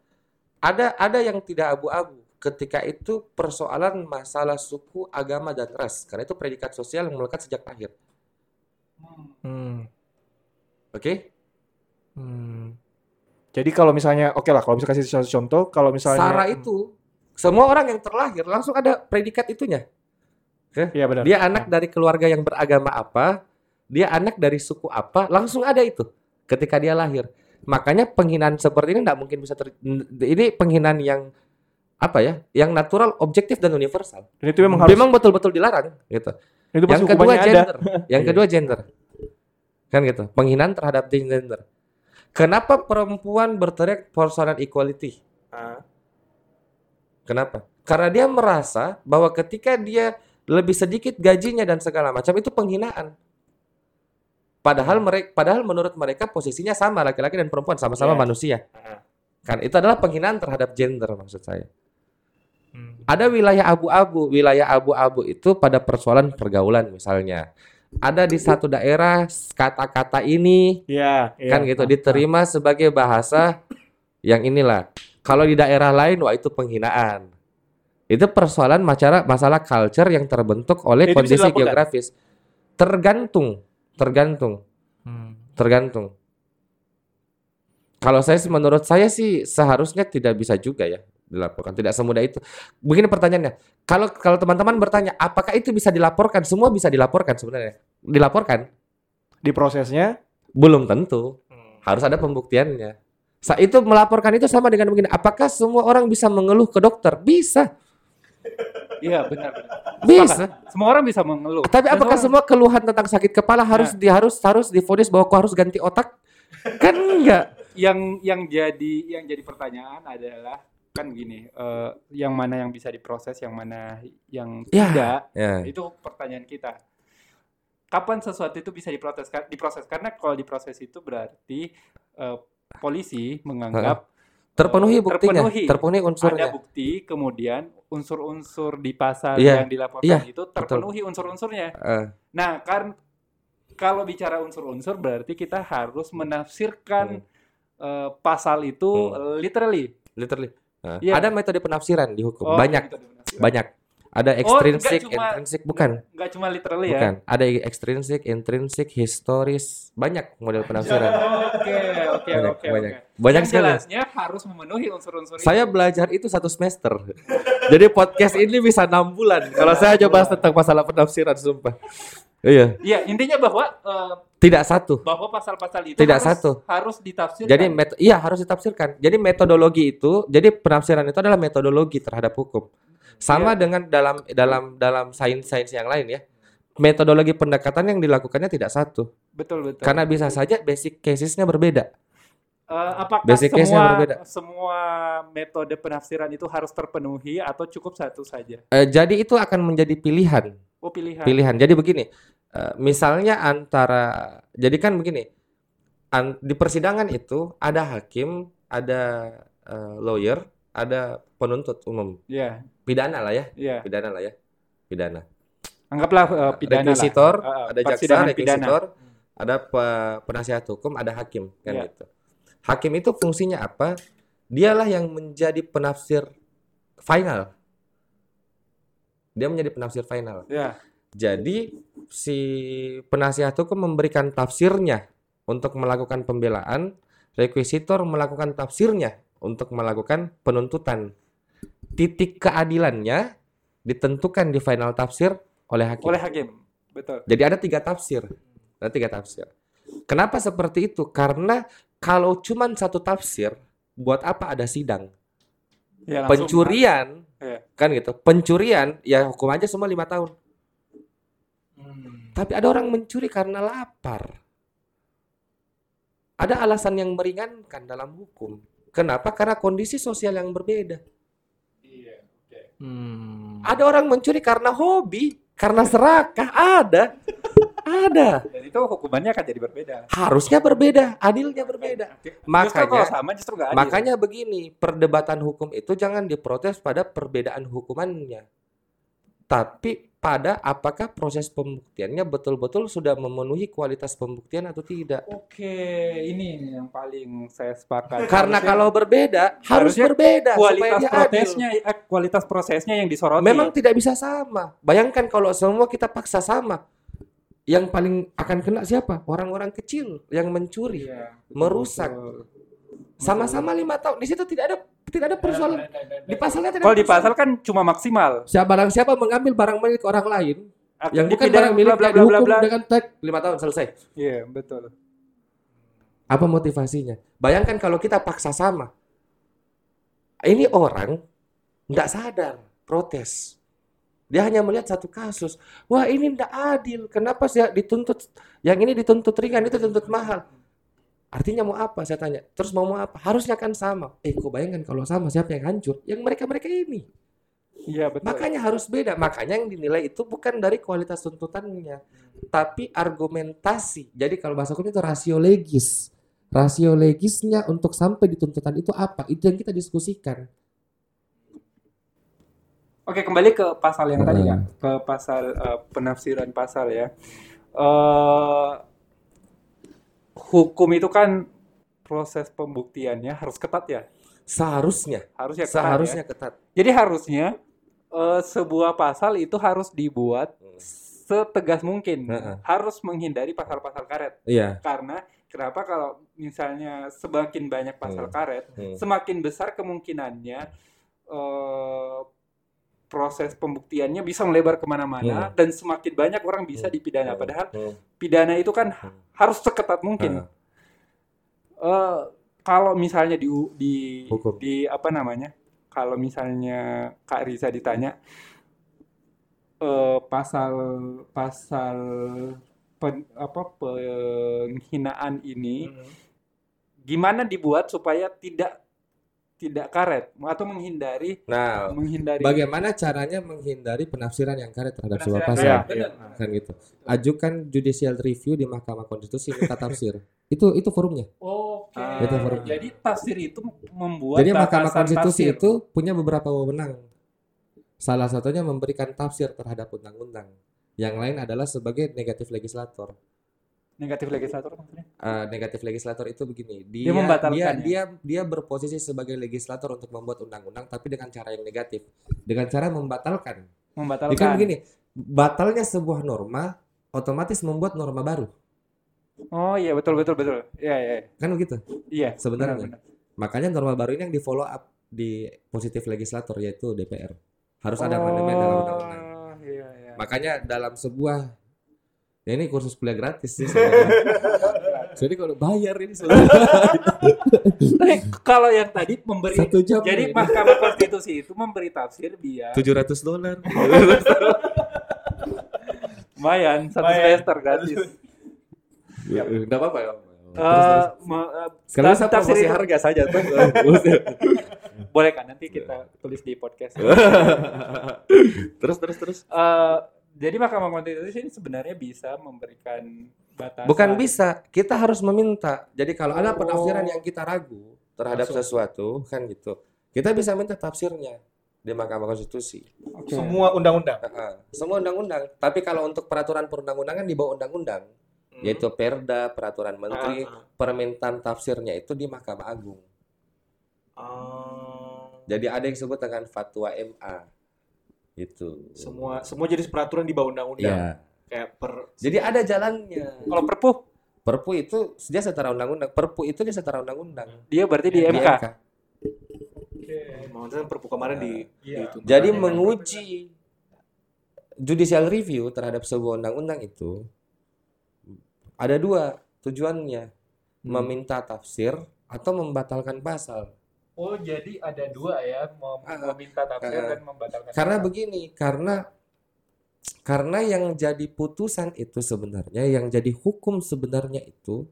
Ada ada yang tidak abu-abu. Ketika itu persoalan masalah suku, agama dan ras. Karena itu predikat sosial yang melekat sejak lahir. Hmm. Oke? Hmm. Jadi kalau misalnya, oke lah, kalau misalnya kasih contoh, kalau misalnya Sarah itu semua orang yang terlahir langsung ada predikat itunya. Iya benar. Dia anak dari keluarga yang beragama apa, dia anak dari suku apa, langsung ada itu ketika dia lahir. Makanya penghinaan seperti ini tidak mungkin bisa ter... Ini penghinaan yang apa ya? Yang natural, objektif dan universal. Dan itu memang harus. Memang betul-betul dilarang gitu. Itu Yang kedua ada. gender. Yang Iya. kedua gender. Kan gitu. Penghinaan terhadap gender. Kenapa perempuan berteriak persoalan equality? Ah. Kenapa? Karena dia merasa bahwa ketika dia lebih sedikit gajinya dan segala macam itu penghinaan. Padahal mereka padahal menurut mereka posisinya sama laki-laki dan perempuan sama-sama Yes. manusia. Ah. Kan itu adalah penghinaan terhadap gender maksud saya. Ada wilayah abu-abu. Wilayah abu-abu itu pada persoalan pergaulan misalnya. Ada di satu daerah kata-kata ini Iya, iya. kan gitu diterima sebagai bahasa yang inilah. Kalau di daerah lain wah itu penghinaan. Itu persoalan masalah masalah culture yang terbentuk oleh Itu kondisi geografis. Tergantung, tergantung, Hmm. tergantung. Kalau saya sih menurut saya sih seharusnya tidak bisa juga ya dilaporkan. Tidak semudah itu. Begini pertanyaannya. Kalau kalau teman-teman bertanya, apakah itu bisa dilaporkan? Semua bisa dilaporkan sebenarnya. Dilaporkan? Di prosesnya. Belum tentu. Hmm. harus ada pembuktiannya. Saat itu melaporkan itu sama dengan begini, apakah semua orang bisa mengeluh ke dokter? Bisa, Iya, benar. benar. bisa. Semua orang bisa mengeluh. Tapi Dan apakah semua- semua keluhan tentang sakit kepala harus di harus harus difonis bahwa kau harus ganti otak? Kan enggak. yang yang jadi yang jadi pertanyaan adalah kan gini, eh, yang mana yang bisa diproses, yang mana yang Ya. tidak, Ya. itu pertanyaan kita. Kapan sesuatu itu bisa diproses? Diproses karena kalau diproses itu berarti eh, polisi menganggap Terpenuhi eh, buktinya, terpenuhi. terpenuhi ada unsurnya. bukti, kemudian unsur-unsur di pasal Iya, yang dilaporkan iya, itu terpenuhi unsur-unsurnya. Eh, Nah, kan kalau bicara unsur-unsur berarti kita harus menafsirkan eh, pasal itu Hmm. literally. literally. Eh, Iya. Ada metode penafsiran di hukum. Oh, banyak, gitu. banyak. Ada Oh, extrinsic, nggak cuma- intrinsic bukan. Nggak cuma literally ya. Bukan. Ada extrinsic, intrinsic, historis, banyak model penafsiran. Oke, oke, Banyak, oke, banyak. Banyak Yang sekali. jelasnya harus memenuhi unsur-unsur itu. Saya belajar itu satu semester. Jadi podcast ini bisa enam bulan. Kalau saya coba bahas tentang masalah penafsiran, sumpah. Iya, Iya, intinya bahwa eh, tidak satu. bahwa pasal-pasal itu Tidak harus, satu. harus ditafsirkan. Jadi met- iya harus ditafsirkan. Jadi metodologi itu, jadi penafsiran itu adalah metodologi terhadap hukum. Sama Iya. dengan dalam dalam dalam sains-sains yang lain ya. Metodologi pendekatan yang dilakukannya tidak satu. betul betul. Karena bisa saja basic casesnya berbeda. Eh, apakah Basic case-nya semua berbeda. semua metode penafsiran itu harus terpenuhi atau cukup satu saja? Eh, jadi itu akan menjadi pilihan. Oh pilihan. Pilihan. Jadi begini, eh, misalnya antara, jadi kan begini, an- di persidangan itu ada hakim, ada eh, lawyer, ada penuntut umum, Iya, pidana lah ya, iya. pidana lah ya, pidana. Anggaplah eh, pidana Requisitor, lah. Eh, ada jaksa, pidana. requisitor, ada pe- penasihat hukum, ada hakim, kan Iya. gitu. Hakim itu fungsinya apa? Dialah yang menjadi penafsir final. Dia menjadi penafsir final. Ya, Jadi si penasihat hukum memberikan tafsirnya untuk melakukan pembelaan, requisitor melakukan tafsirnya untuk melakukan penuntutan. Titik keadilannya ditentukan di final tafsir oleh hakim. oleh hakim. Betul. Jadi ada tiga tafsir. Ada tiga tafsir. Kenapa seperti itu? Karena kalau cuma satu tafsir, buat apa ada sidang? Ya, langsung- Pencurian, Iya. kan gitu. Pencurian, ya hukum aja semua lima tahun. Hmm. Tapi ada orang mencuri karena lapar. Ada alasan yang meringankan dalam hukum. Kenapa? Karena kondisi sosial yang berbeda. Iya, oke. Hmm. Ada orang mencuri karena hobi, karena serakah. Ada. Ada. Dan itu hukumannya akan jadi berbeda. Harusnya berbeda, adilnya berbeda. Justru Makanya- kalau sama justru nggak adil. Makanya begini, perdebatan hukum itu jangan diprotes pada perbedaan hukumannya. Tapi pada apakah proses pembuktiannya betul-betul sudah memenuhi kualitas pembuktian atau tidak. Oke, ini yang paling saya sepakat. Karena Harusnya kalau berbeda, harus berbeda kualitas adil. prosesnya eh, kualitas prosesnya yang disoroti. Memang tidak bisa sama. Bayangkan kalau semua kita paksa sama. Yang paling akan kena siapa? Orang-orang kecil yang mencuri. Iya, merusak. betul. Sama-sama lima tahun. Di situ tidak ada tidak ada persoalan. Di pasalnya tidak Kalau ada di pasal kan cuma maksimal. Siapa barang siapa mengambil barang milik orang lain Akan yang bukan barang miliknya bla, bla, bla, dihukum bla. dengan tag lima tahun selesai. Iya, betul. Apa motivasinya? Bayangkan kalau kita paksa sama. Ini orang tidak sadar protes. Dia hanya melihat satu kasus. Wah ini tidak adil. Kenapa sih dituntut? Yang ini dituntut ringan, itu dituntut mahal. Artinya mau apa? Saya tanya. Terus mau mau apa? Harusnya kan sama. Eh, kok bayangkan kalau sama siapa yang hancur? Yang mereka-mereka ini. Iya, betul. Makanya harus beda. Makanya yang dinilai itu bukan dari kualitas tuntutannya, tapi argumentasi. Jadi kalau bahasa hukum itu rasio legis. Rasio legisnya untuk sampai di tuntutan itu apa? Itu yang kita diskusikan. Oke, kembali ke pasal yang tadi Hmm. kan, ke pasal eh, penafsiran pasal ya. Eh hukum itu kan proses pembuktiannya harus ketat ya, Seharusnya, harusnya ketat seharusnya ya. ketat. Jadi harusnya eh, sebuah pasal itu harus dibuat setegas mungkin, Heeh. harus menghindari pasal-pasal karet. Iya. Karena kenapa kalau misalnya semakin banyak pasal Hmm. karet, Hmm. semakin besar kemungkinannya eh, proses pembuktiannya bisa melebar ke mana-mana Hmm. dan semakin banyak orang bisa Hmm. dipidana. Hmm. Padahal Hmm. pidana itu kan Hmm. harus seketat mungkin. Ah. Eh, kalau misalnya di di Hukum. di apa namanya? Kalau misalnya Kak Riza ditanya eh, pasal pasal pen- apa penghinaan ini gimana dibuat supaya tidak tidak karet atau menghindari Nah, menghindari bagaimana caranya menghindari penafsiran yang karet terhadap sebuah pasal? Iya, Kan gitu. Ajukan judicial review di Mahkamah Konstitusi minta tafsir. itu itu forumnya. Oke. Itu forumnya. Jadi tafsir itu membuat Jadi Mahkamah Konstitusi tafsir. itu punya beberapa wewenang. Salah satunya memberikan tafsir terhadap undang-undang. Yang lain adalah sebagai negatif legislator. Negatif legislator maksudnya. Eh, negatif legislator itu begini, dia Dia membatalkan dia, ya? dia dia berposisi sebagai legislator untuk membuat undang-undang tapi dengan cara yang negatif. Dengan cara membatalkan Membatalkan. Jadi kan begini, batalnya sebuah norma otomatis membuat norma baru. Oh iya betul betul betul. Iya iya. Kan begitu. Iya. Sebenarnya. benar, benar. Makanya norma baru ini yang di follow up di positif legislator yaitu DPR. Harus ada amandemen dalam undang-undang. Oh, Iya iya. Makanya dalam sebuah ya ini kursus kuliah gratis sih sebenarnya. Jadi kalau bayar ini Tapi kalau yang tadi memberi satu jam. jadi ini. Mahkamah Konstitusi itu memberi tafsir biar 700 dolar. lumayan satu Lumayan. semester gratis. Enggak apa-apa ya. Eh, eh, Sekarang saya promosi itu- harga saja tuh. boleh kan nanti kita tulis di podcast. terus terus terus. Eh, jadi Mahkamah Konstitusi ini sebenarnya bisa memberikan batasan. Bukan bisa, kita harus meminta. Jadi kalau ada Oh. penafsiran yang kita ragu terhadap Langsung. sesuatu, kan gitu. Kita bisa minta tafsirnya di Mahkamah Konstitusi. Oke. Semua undang-undang. Heeh. Semua undang-undang. Tapi kalau untuk peraturan perundang-undangan di bawah undang-undang, yaitu Perda, peraturan menteri, Ah, ah. permintaan tafsirnya itu di Mahkamah Agung. Ah. Jadi ada yang disebut dengan fatwa MA. Itu. semua semua jadi peraturan di bawah undang-undang. Ya. Kayak per Jadi ada jalannya. Kalau Perpu Perpu itu dia setara undang-undang. Perpu itu dia setara undang-undang. dia berarti di Di MK. Maksudnya perpu kemarin di, Iya. dituntut. Jadi menguji judicial review terhadap sebuah undang-undang itu ada dua tujuannya, Hmm. meminta tafsir atau membatalkan pasal. Oh, jadi ada dua ya, mem- Ah, meminta tafsir ah. dan membatalkan. Karena begini, karena karena yang jadi putusan itu sebenarnya, yang jadi hukum sebenarnya itu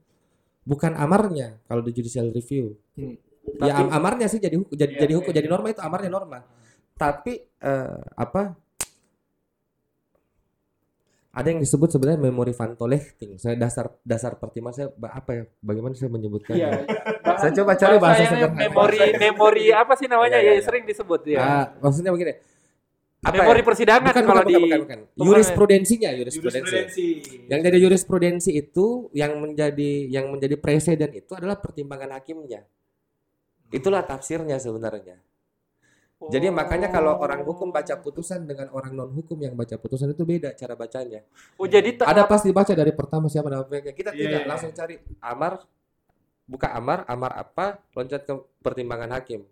bukan amarnya kalau di judicial review. Hmm. Ya Tapi- amarnya sih jadi hukum, jadi, Iya, jadi hukum, iya, jadi iya. norma itu amarnya norma. Tapi eh, apa? Ada yang disebut sebenarnya memori fantolechting. Saya dasar dasar pertimbangan saya ba- apa ya? Bagaimana saya menyebutkan? Iya. Saya coba cari bahasa sederhana. memori memori apa sih namanya? Iya, iya, ya iya. sering disebut ya. Ah, maksudnya begini. Apa memori ya? persidangan Bukan, kalau bukan, di bukan, bukan, bukan. bukan. Jurisprudensinya, jurisprudensi. jurisprudensi. Yang jadi jurisprudensi itu yang menjadi yang menjadi presiden itu adalah pertimbangan hakimnya. Itulah tafsirnya sebenarnya. Jadi makanya kalau orang hukum baca putusan dengan orang non hukum yang baca putusan itu beda cara bacanya. Oh, jadi Ada pasti baca dari pertama siapa nama pihaknya. Kita Iya, tidak iya, langsung cari amar buka amar, amar apa, loncat ke pertimbangan hakim.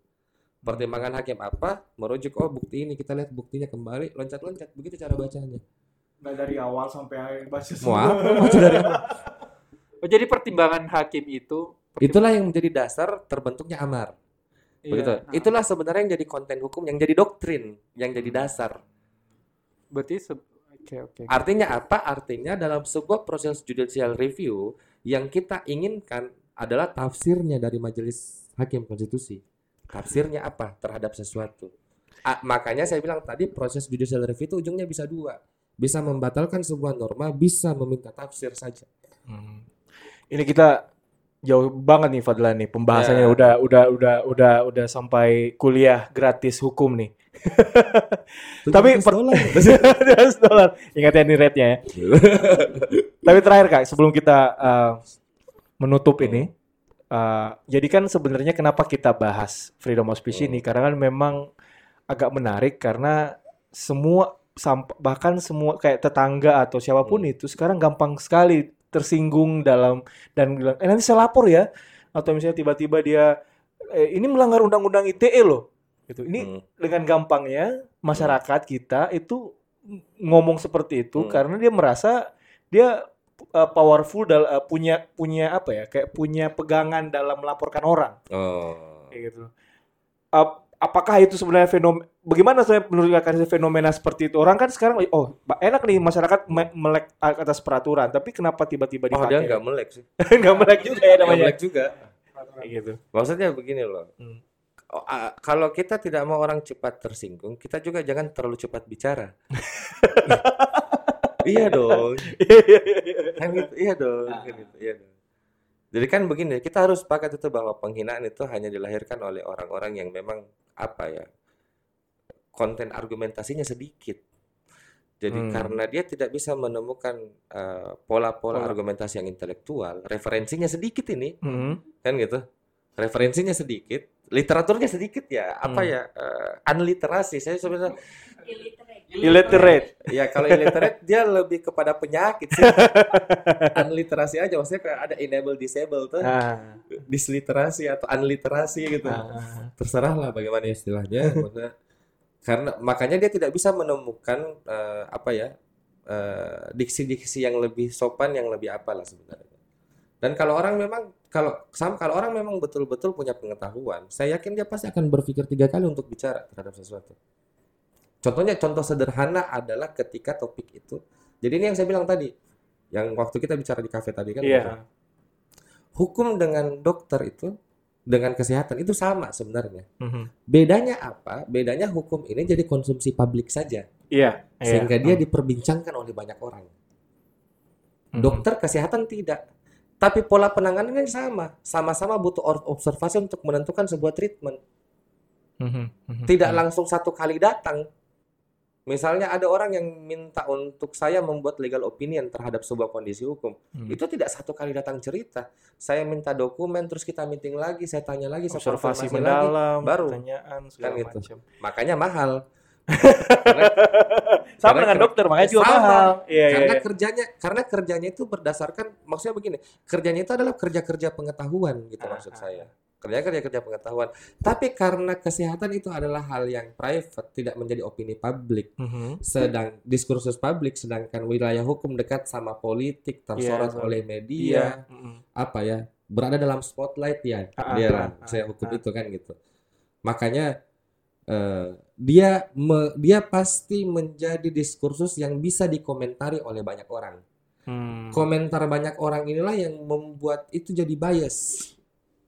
Pertimbangan hakim apa, merujuk oh bukti ini kita lihat buktinya kembali, loncat-loncat. Begitu cara bacanya. Nggak dari awal sampai akhir baca Mau apa? Baca dari apa? oh, jadi pertimbangan hakim itu Itulah yang menjadi dasar terbentuknya amar. Iya. Begitu. Nah, Itulah sebenarnya yang jadi konten hukum, yang jadi doktrin, yang jadi dasar. berarti se- oke oke. Artinya apa? Artinya dalam sebuah proses judicial review yang kita inginkan adalah tafsirnya dari majelis hakim konstitusi. Tafsirnya apa terhadap sesuatu. Ah, makanya saya bilang tadi proses judicial review itu ujungnya bisa dua. Bisa membatalkan sebuah norma, bisa meminta tafsir saja. Hmm. Ini kita jauh banget nih Fadlan nih pembahasannya Ya. udah udah udah udah udah sampai kuliah gratis hukum nih. Tapi 700 per- dolar. 200 dolar. Ingat ya nih rate-nya ya. Tapi terakhir Kak, sebelum kita uh, menutup ini, uh, jadi kan sebenarnya kenapa kita bahas freedom of speech ini? Karena kan memang agak menarik karena semua bahkan semua kayak tetangga atau siapa pun Hmm. itu sekarang gampang sekali tersinggung dalam dan bilang, eh nanti saya lapor ya, atau misalnya tiba-tiba dia eh, ini melanggar undang-undang ITE loh, gitu. Ini Hmm. dengan gampangnya masyarakat kita itu ngomong seperti itu Hmm. karena dia merasa dia uh, powerful dal uh, punya punya apa ya kayak punya pegangan dalam melaporkan orang Oh. kayak gitu. Ap- apakah itu sebenarnya fenomena bagaimana saya menurut kakak fenomena seperti itu orang kan sekarang oh enak nih masyarakat me- melek atas peraturan tapi kenapa tiba-tiba Oh, dia dipakai nggak melek sih. nggak melek juga ya namanya melek juga. kayak gitu Maksudnya begini loh. Hmm. Oh, kalau kita tidak mau orang cepat tersinggung, kita juga jangan terlalu cepat bicara. iya dong. Kan gitu, iya dong. kan gitu, iya dong. Jadi kan begini, kita harus sepakat itu bahwa penghinaan itu hanya dilahirkan oleh orang-orang yang memang apa ya, konten argumentasinya sedikit. Jadi Hmm. karena dia tidak bisa menemukan eh, pola-pola Pola. argumentasi yang intelektual, referensinya sedikit ini, Hmm. kan gitu referensinya sedikit literaturnya sedikit ya apa Hmm. ya eh, unliterasi saya sebenarnya illiterate. Illiterate. Ya kalau illiterate dia lebih kepada penyakit sih. Unliterasi aja maksudnya kayak ada enable disable tuh. Ah. Disliterasi atau unliterasi gitu. Ah. Terserah lah bagaimana istilahnya. maksudnya. Karena makanya dia tidak bisa menemukan eh, apa ya eh, diksi-diksi yang lebih sopan yang lebih apalah sebenarnya. Dan kalau orang memang kalau sama kalau orang memang betul-betul punya pengetahuan, saya yakin dia pasti akan berpikir tiga kali untuk bicara terhadap sesuatu. Contohnya contoh sederhana adalah ketika topik itu. Jadi ini yang saya bilang tadi, yang waktu kita bicara di kafe tadi kan. Iya. Hukum dengan dokter itu dengan kesehatan itu sama sebenarnya. Mhm. Bedanya apa? Bedanya hukum ini jadi konsumsi publik saja, Iya. iya. sehingga dia diperbincangkan oleh banyak orang. Mhm. Dokter kesehatan tidak. Tapi pola penanganannya sama. Sama-sama butuh observasi untuk menentukan sebuah treatment. Mhm. Mhm. Tidak langsung satu kali datang. Misalnya ada orang yang minta untuk saya membuat legal opinion terhadap sebuah kondisi hukum. Hmm. Itu tidak satu kali datang cerita. Saya minta dokumen, terus kita meeting lagi, saya tanya lagi, saya observasi konfirmasi lagi. mendalam, baru. pertanyaan segala Kan gitu. macam. Makanya mahal. Sama Karena dengan dokter, makanya juga Sama. mahal. Iya, iya. karena iya. kerjanya karena kerjanya itu berdasarkan maksudnya begini kerjanya itu adalah kerja-kerja pengetahuan gitu Ah, maksud ah, saya kerja kerja kerja pengetahuan tapi karena kesehatan itu adalah hal yang private tidak menjadi opini publik Mhm. sedang diskursus publik sedangkan wilayah hukum dekat sama politik tersorot Iya, oleh media Iya. Mhm. apa ya berada dalam spotlight ya Ah, dia ah, lah ah, saya hukum ah. itu kan gitu makanya eh, dia me- dia pasti menjadi diskursus yang bisa dikomentari oleh banyak orang Hmm. komentar banyak orang inilah yang membuat itu jadi bias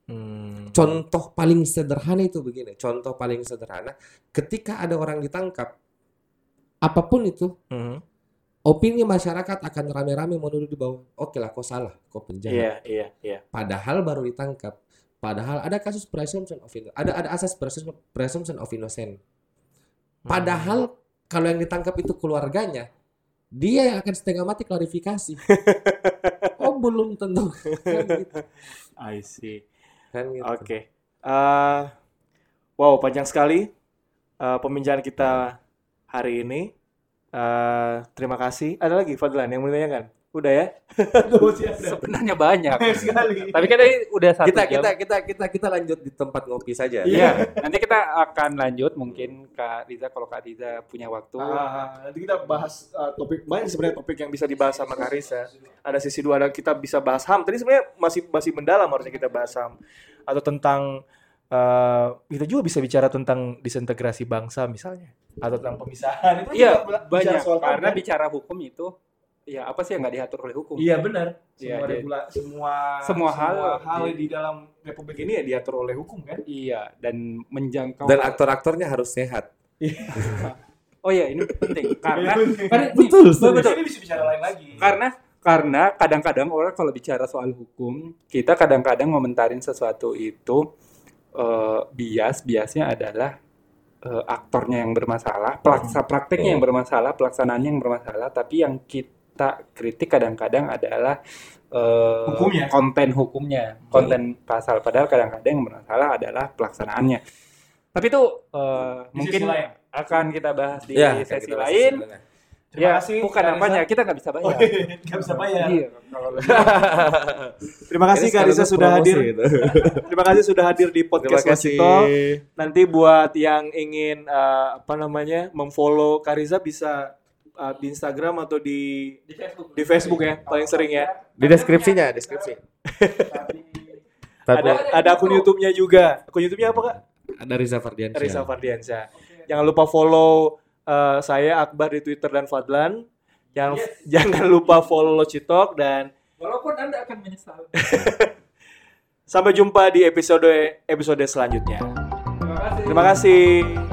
Hmm. contoh paling sederhana itu begini contoh paling sederhana ketika ada orang ditangkap apa pun itu Mhm. opini masyarakat akan rame-rame menuduh di bawah oke lah kau salah kau penjahat Iya, iya, iya. padahal baru ditangkap. Padahal ada kasus presumption of inno- ada ada asas presumption, of innocent. Padahal kalau yang ditangkap itu keluarganya, dia yang akan setengah mati klarifikasi. oh belum tentu kan gitu. I see. Kan gitu. Oke. Eh, wow, panjang sekali eh, pembincangan kita hari ini. Eh, terima kasih. Ada lagi Fadlan yang mau ditanyakan? Udah ya? Sebenarnya banyak. sekali. Tapi kan tadi udah satu Kita jam. kita kita kita kita lanjut di tempat ngopi saja. Iya, nanti kita akan lanjut mungkin Kak Riza kalau Kak Riza punya waktu. Ah, nanti kita bahas uh, topik banyak sebenarnya topik yang bisa dibahas sama Karisa. Ada sisi dua ada kita bisa bahas HAM. Tadi sebenarnya masih masih mendalam harusnya kita bahas HAM atau tentang eh, kita juga bisa bicara tentang disintegrasi bangsa misalnya atau tentang pemisahan itu Iya, banyak soal karena kan? bicara hukum itu ya apa sih yang nggak diatur oleh hukum? Iya benar. Iya, Semua jadi- regula, semua semua hal- hal di dalam republik ini ya diatur oleh hukum kan? Iya, dan menjangkau. Dan aktor-aktornya harus sehat. oh iya, ini penting karena Iya, karena Betul, betul, betul. Ini bisa bicara lain lagi. karena karena kadang-kadang orang kalau bicara soal hukum, kita kadang-kadang ngomentarin sesuatu itu eh, bias, biasnya adalah eh, aktornya yang bermasalah, pelaksa prakteknya yang bermasalah, pelaksanaannya yang bermasalah, tapi yang kita kritik kadang-kadang adalah eh, Hukumnya. konten hukumnya, konten pasal. Padahal kadang-kadang yang bermasalah adalah pelaksanaannya. Tapi itu Di mungkin lain. akan kita bahas di Ya, sesi kita bahas lain. sebenarnya. Terima ya, kasih, bukan Kak apanya, Risa. kita nggak bisa bayar. Nggak bisa bayar. Iya, Terima kasih Karisa sudah hadir. gitu. Terima kasih sudah hadir di podcast. Wasito. Nanti buat yang ingin eh, apa namanya memfollow Kariza bisa eh, di Instagram atau di di Facebook ya paling sering ya. Di deskripsinya, deskripsi. Ada ada akun YouTube-nya juga. Akun YouTube-nya apa kak? ada Riza Fardiansyah. Risa Fardiansyah. Jangan lupa follow eh, saya Akbar di Twitter dan Fadlan. Yang jangan lupa follow Locitok dan Walaupun Anda akan menyesal. sampai jumpa di episode episode selanjutnya. Terima kasih. Terima kasih.